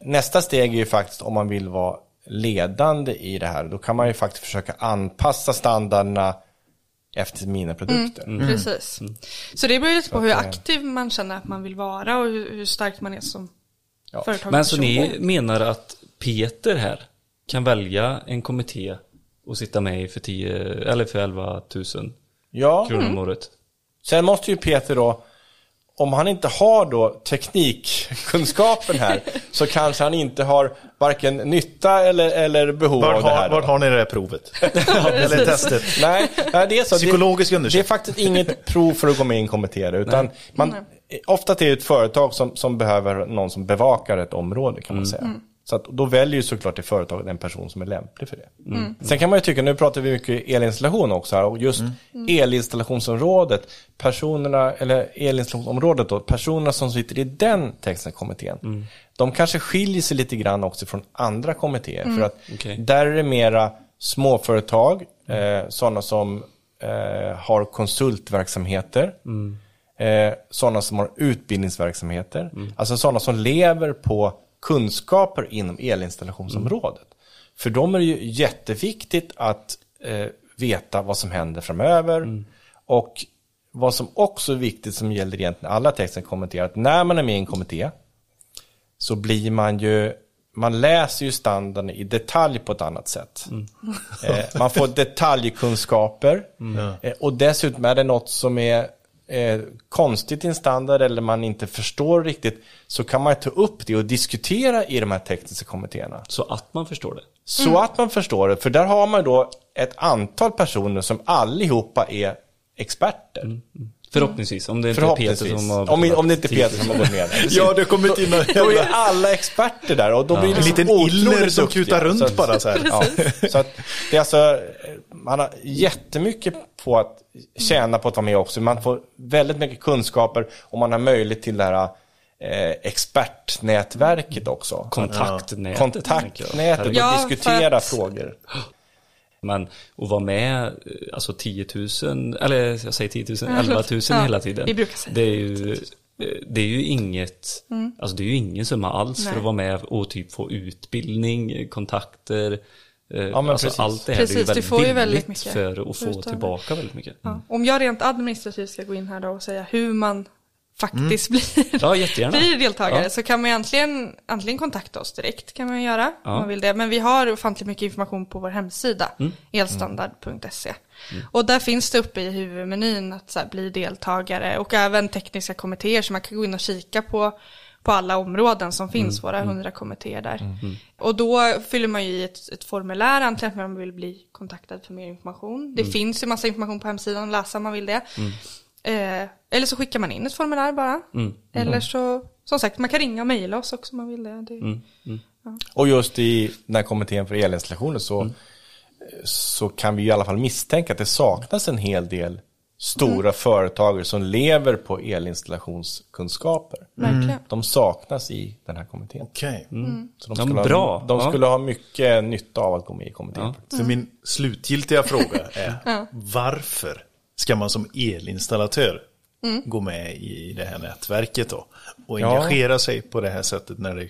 Speaker 5: Nästa steg är ju faktiskt om man vill vara ledande i det här, då kan man ju faktiskt försöka anpassa standarderna efter mina produkter.
Speaker 4: Mm. Precis. Så det beror ju lite på hur aktiv man känner att man vill vara och hur, hur stark man är som
Speaker 5: Ja.
Speaker 4: företag.
Speaker 2: Men så
Speaker 4: person.
Speaker 2: ni menar att Peter här kan välja en kommitté och sitta med i för 10 eller för 11 000
Speaker 5: Ja,
Speaker 2: kronor om året?
Speaker 5: sen måste ju Peter då, om han inte har då teknikkunskapen här, så kanske han inte har varken nytta eller, eller behov
Speaker 1: Vart
Speaker 5: av det här.
Speaker 1: vart har ni det här provet? Eller testet?
Speaker 5: Nej, det är så.
Speaker 1: Psykologisk
Speaker 5: det, det är
Speaker 1: undersökning.
Speaker 5: faktiskt inget prov för att gå med i en kommitté. Utan man, ofta är det ett företag som, som behöver någon som bevakar ett område kan man säga. Så att, då väljer ju såklart det företaget en person som är lämplig för det. Sen kan man ju tycka, nu pratar vi mycket elinstallation också här, och just elinstallationsområdet, personerna, eller elinstallationsområdet då, personerna som sitter i den tekniska kommittén, de kanske skiljer sig lite grann också från andra kommittéer. För att
Speaker 2: Okej.
Speaker 5: där är det mera småföretag, eh, sådana som eh, har konsultverksamheter, eh, sådana som har utbildningsverksamheter, alltså sådana som lever på kunskaper inom elinstallationsområdet. För dem är det ju jätteviktigt att eh, veta vad som händer framöver. Och vad som också är viktigt som gäller egentligen alla texter kommenterar, att när man är med i en kommitté så blir man ju, man läser ju standarden i detalj på ett annat sätt. Eh, man får detaljkunskaper. Eh, och dessutom är det något som är eh, konstigt i en standard eller man inte förstår riktigt så kan man ta upp det och diskutera i de här tekniska kommittéerna.
Speaker 2: Så att man förstår det.
Speaker 5: Så att man förstår det, för där har man då ett antal personer som allihopa är experter.
Speaker 2: Förhoppningsvis, om det inte är Peter som har...
Speaker 5: Om, om det inte är Peter som har gått med.
Speaker 1: Ja, det har kommit in en
Speaker 5: Då är alla experter där och då blir det
Speaker 1: en
Speaker 5: liksom
Speaker 1: liten iller som kutar runt
Speaker 5: Så att-
Speaker 1: bara så här.
Speaker 5: Ja, så att det är alltså, man har jättemycket på att tjäna på att vara med också. Man får väldigt mycket kunskaper och man har möjlighet till det här eh, expertnätverket också.
Speaker 2: Kontaktnätet.
Speaker 5: Kontaktnätet och
Speaker 4: Ja,
Speaker 5: diskutera
Speaker 4: att-
Speaker 5: frågor.
Speaker 2: Men att vara med, eh, alltså 10 000, eller jag säger 10 000, 11 000
Speaker 4: Ja,
Speaker 2: hela tiden.
Speaker 4: vi brukar säga
Speaker 2: Det är ju, eh, det är ju inget, alltså det är ju ingen summa alls för
Speaker 4: Nej.
Speaker 2: att vara med och typ få utbildning, kontakter. eh,
Speaker 5: men
Speaker 2: alltså
Speaker 5: precis.
Speaker 2: allt det här, det är
Speaker 4: Precis,
Speaker 2: ju
Speaker 4: du
Speaker 2: väldigt
Speaker 4: får ju
Speaker 2: billigt
Speaker 4: väldigt mycket
Speaker 2: för att få tillbaka väldigt mycket.
Speaker 4: Ja. Om jag rent administrativt ska gå in här då och säga hur man faktiskt blir,
Speaker 2: Ja, jättegärna.
Speaker 4: blir deltagare
Speaker 2: Ja.
Speaker 4: så kan man ju antingen, antingen kontakta oss direkt kan man göra
Speaker 2: Ja.
Speaker 4: om man vill det. Men vi har ofantligt mycket information på vår hemsida,
Speaker 2: Mm.
Speaker 4: elstandard.se. Och där finns det uppe i huvudmenyn att så här, bli deltagare och även tekniska kommittéer så man kan gå in och kika på på alla områden som finns,
Speaker 2: Mm.
Speaker 4: våra hundra kommittéer där. Och då fyller man ju i ett, ett formulär, antingen att man vill bli kontaktad för mer information. Det finns ju massa information på hemsidan att läsa om man vill det. Eh, eller så skickar man in ett formulär bara. Eller så, som sagt, man kan ringa och mejla oss också om man vill det. det
Speaker 5: Och just i den här kommittén för elinstallationer så, så kan vi i alla fall misstänka att det saknas en hel del stora företagare som lever på elinstallationskunskaper. De saknas i den här kommittén.
Speaker 1: Okej.
Speaker 5: Så de
Speaker 2: Ja,
Speaker 5: skulle,
Speaker 2: bra.
Speaker 5: Ha, de
Speaker 2: Ja.
Speaker 5: skulle ha mycket nytta av att gå med i kommittén.
Speaker 2: Ja.
Speaker 1: Så min slutgiltiga fråga är varför ska man som elinstallatör gå med i det här nätverket då? Och
Speaker 5: Ja.
Speaker 1: engagera sig på det här sättet när det,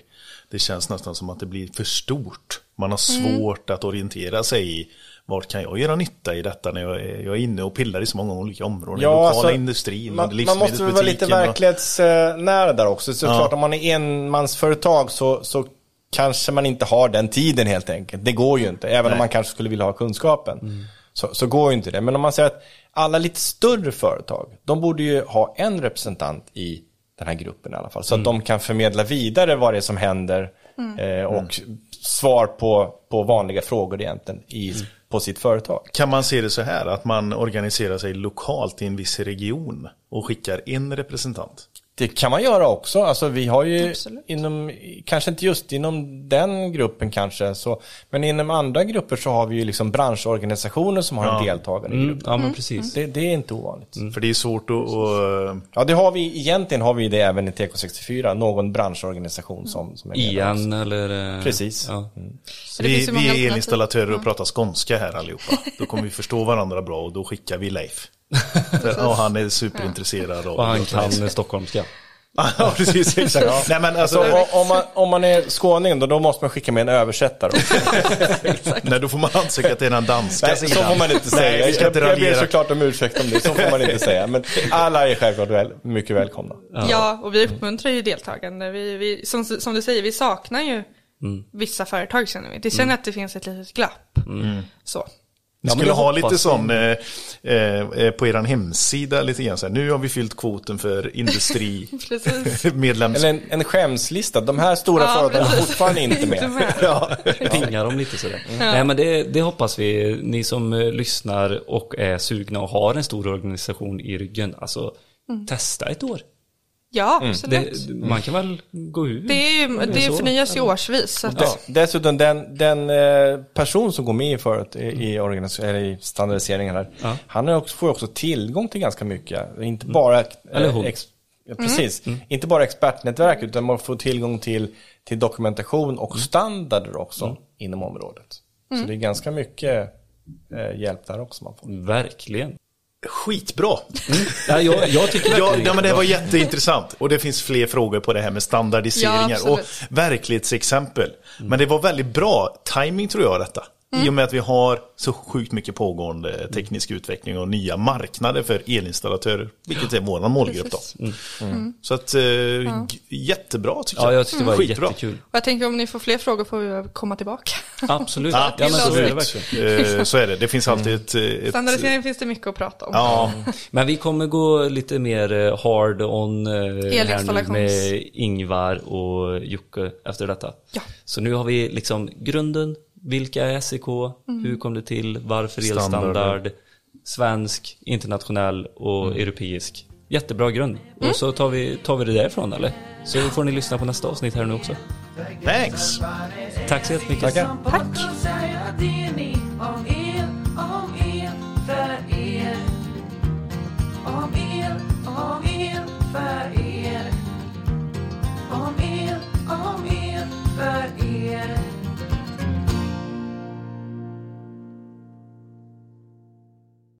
Speaker 1: det känns nästan som att det blir för stort. Man har svårt att orientera sig i vart kan jag göra nytta i detta när jag är, jag är inne och pillar i så många olika områden.
Speaker 5: Ja,
Speaker 1: lokala
Speaker 5: alltså,
Speaker 1: industrin,
Speaker 5: man, man måste väl vara lite verklighetsnära där också. Så
Speaker 1: Ja.
Speaker 5: klart om man är enmansföretag så, så kanske man inte har den tiden helt enkelt. Det går ju inte, även om
Speaker 1: Nej.
Speaker 5: man kanske skulle vilja ha kunskapen. Så, så går ju inte det. Men om man säger att alla lite större företag, de borde ju ha en representant i den här gruppen i alla fall. Så att de kan förmedla vidare vad det är som händer Eh, och svar på, på vanliga frågor egentligen i, på sitt företag.
Speaker 1: Kan man se det så här att man organiserar sig lokalt i en viss region och skickar en representant?
Speaker 5: Det kan man göra också. Alltså vi har ju
Speaker 4: Absolut.
Speaker 5: inom, kanske inte just inom den gruppen kanske, så, men inom andra grupper så har vi ju liksom branschorganisationer som har en deltagare i
Speaker 2: Mm,
Speaker 5: gruppen.
Speaker 2: ja men precis.
Speaker 5: Det, det är inte ovanligt.
Speaker 1: För det är svårt att... att
Speaker 5: Ja, det har vi, egentligen har vi det även i TK64, någon branschorganisation som, som är med.
Speaker 2: Igen eller? eh,
Speaker 5: Precis.
Speaker 2: Ja.
Speaker 4: Det
Speaker 1: vi, vi är elinstallatörer och pratar skånska här allihopa. Då kommer vi förstå varandra bra och då skickar vi Leif. Och han är superintresserad av...
Speaker 2: Och han kan stockholmska.
Speaker 1: ja, precis. Exakt. Nej, men alltså,
Speaker 5: Så o- om man, om man är skåning då, då måste man skicka med en översättare
Speaker 1: nej, då får man ansöka till den danska
Speaker 5: Nej, så får man inte säga.
Speaker 1: Nej,
Speaker 5: jag, jag ber såklart om ursäkt om det, så får man inte säga. Men alla är självklart väl, mycket välkomna.
Speaker 4: Ja, och vi uppmuntrar ju deltagande. Vi, vi, som, som du säger, vi saknar ju vissa företag känner vi. Det känner att det finns ett litet glapp. Så.
Speaker 1: Ni
Speaker 2: Ja,
Speaker 1: skulle ha lite sån eh, eh, på er hemsida lite grann så här. Nu har vi fyllt kvoten för industri
Speaker 4: Precis.
Speaker 1: medlems...
Speaker 5: Eller en, en skämslista. De här stora
Speaker 4: Ja,
Speaker 5: företagen är fortfarande inte med.
Speaker 1: Ja.
Speaker 2: Pingar dem lite sådär. Nej men det, det hoppas vi, ni som eh, lyssnar och är sugna och har en stor organisation i ryggen, alltså testa ett år.
Speaker 4: Ja,
Speaker 2: Det,
Speaker 4: absolut.
Speaker 2: man kan väl gå ur?
Speaker 4: Det, är ju, det
Speaker 2: så,
Speaker 4: förnyas ju årsvis. Så att,
Speaker 5: Ja, dessutom den, den eh, person som går med i, förut, i, organis- eller i standardiseringen här,
Speaker 2: Ja.
Speaker 5: han också, får också tillgång till ganska mycket. Inte bara, eh,
Speaker 2: Eller hon.
Speaker 5: ex, ja, precis, inte bara expertnätverk utan man får tillgång till, till dokumentation och standarder också inom området. Så det är ganska mycket eh, hjälp där också man får.
Speaker 2: Verkligen.
Speaker 1: Skitbra!
Speaker 2: Ja, jag, jag tycker
Speaker 1: Ja, ja, men det var jätteintressant. Och det finns fler frågor på det här med standardiseringar
Speaker 4: Ja,
Speaker 1: och verklighetsexempel. Men det var väldigt bra timing tror jag detta. I och med att vi har så sjukt mycket pågående teknisk utveckling och nya marknader för elinstallatörer. Vilket är vår målgrupp då. Så att, eh, g- jättebra tycker
Speaker 2: Ja,
Speaker 1: jag.
Speaker 2: jag tyckte det var
Speaker 1: Skitbra.
Speaker 2: jättekul.
Speaker 4: och jag tänker om ni får fler frågor får vi komma tillbaka.
Speaker 2: Absolut. Ja, men så är det.
Speaker 1: Eh, så är det. Det finns alltid ett... ett
Speaker 4: Standardisering finns det mycket att prata om.
Speaker 1: ja,
Speaker 2: Men vi kommer gå lite mer eh, hard on eh, här med Ingvar och Jocke efter detta.
Speaker 4: Ja.
Speaker 2: Så nu har vi liksom grunden, vilka är SEK, mm. hur kom det till, varför elstandard,
Speaker 1: standard.
Speaker 2: svensk, internationell och mm. europeisk. Jättebra grund. Mm. Och så tar vi, tar vi det därifrån eller? Så får ni lyssna på nästa avsnitt här nu också.
Speaker 1: Thanks!
Speaker 2: Tack så jättemycket.
Speaker 5: Tackar.
Speaker 6: Tack. Om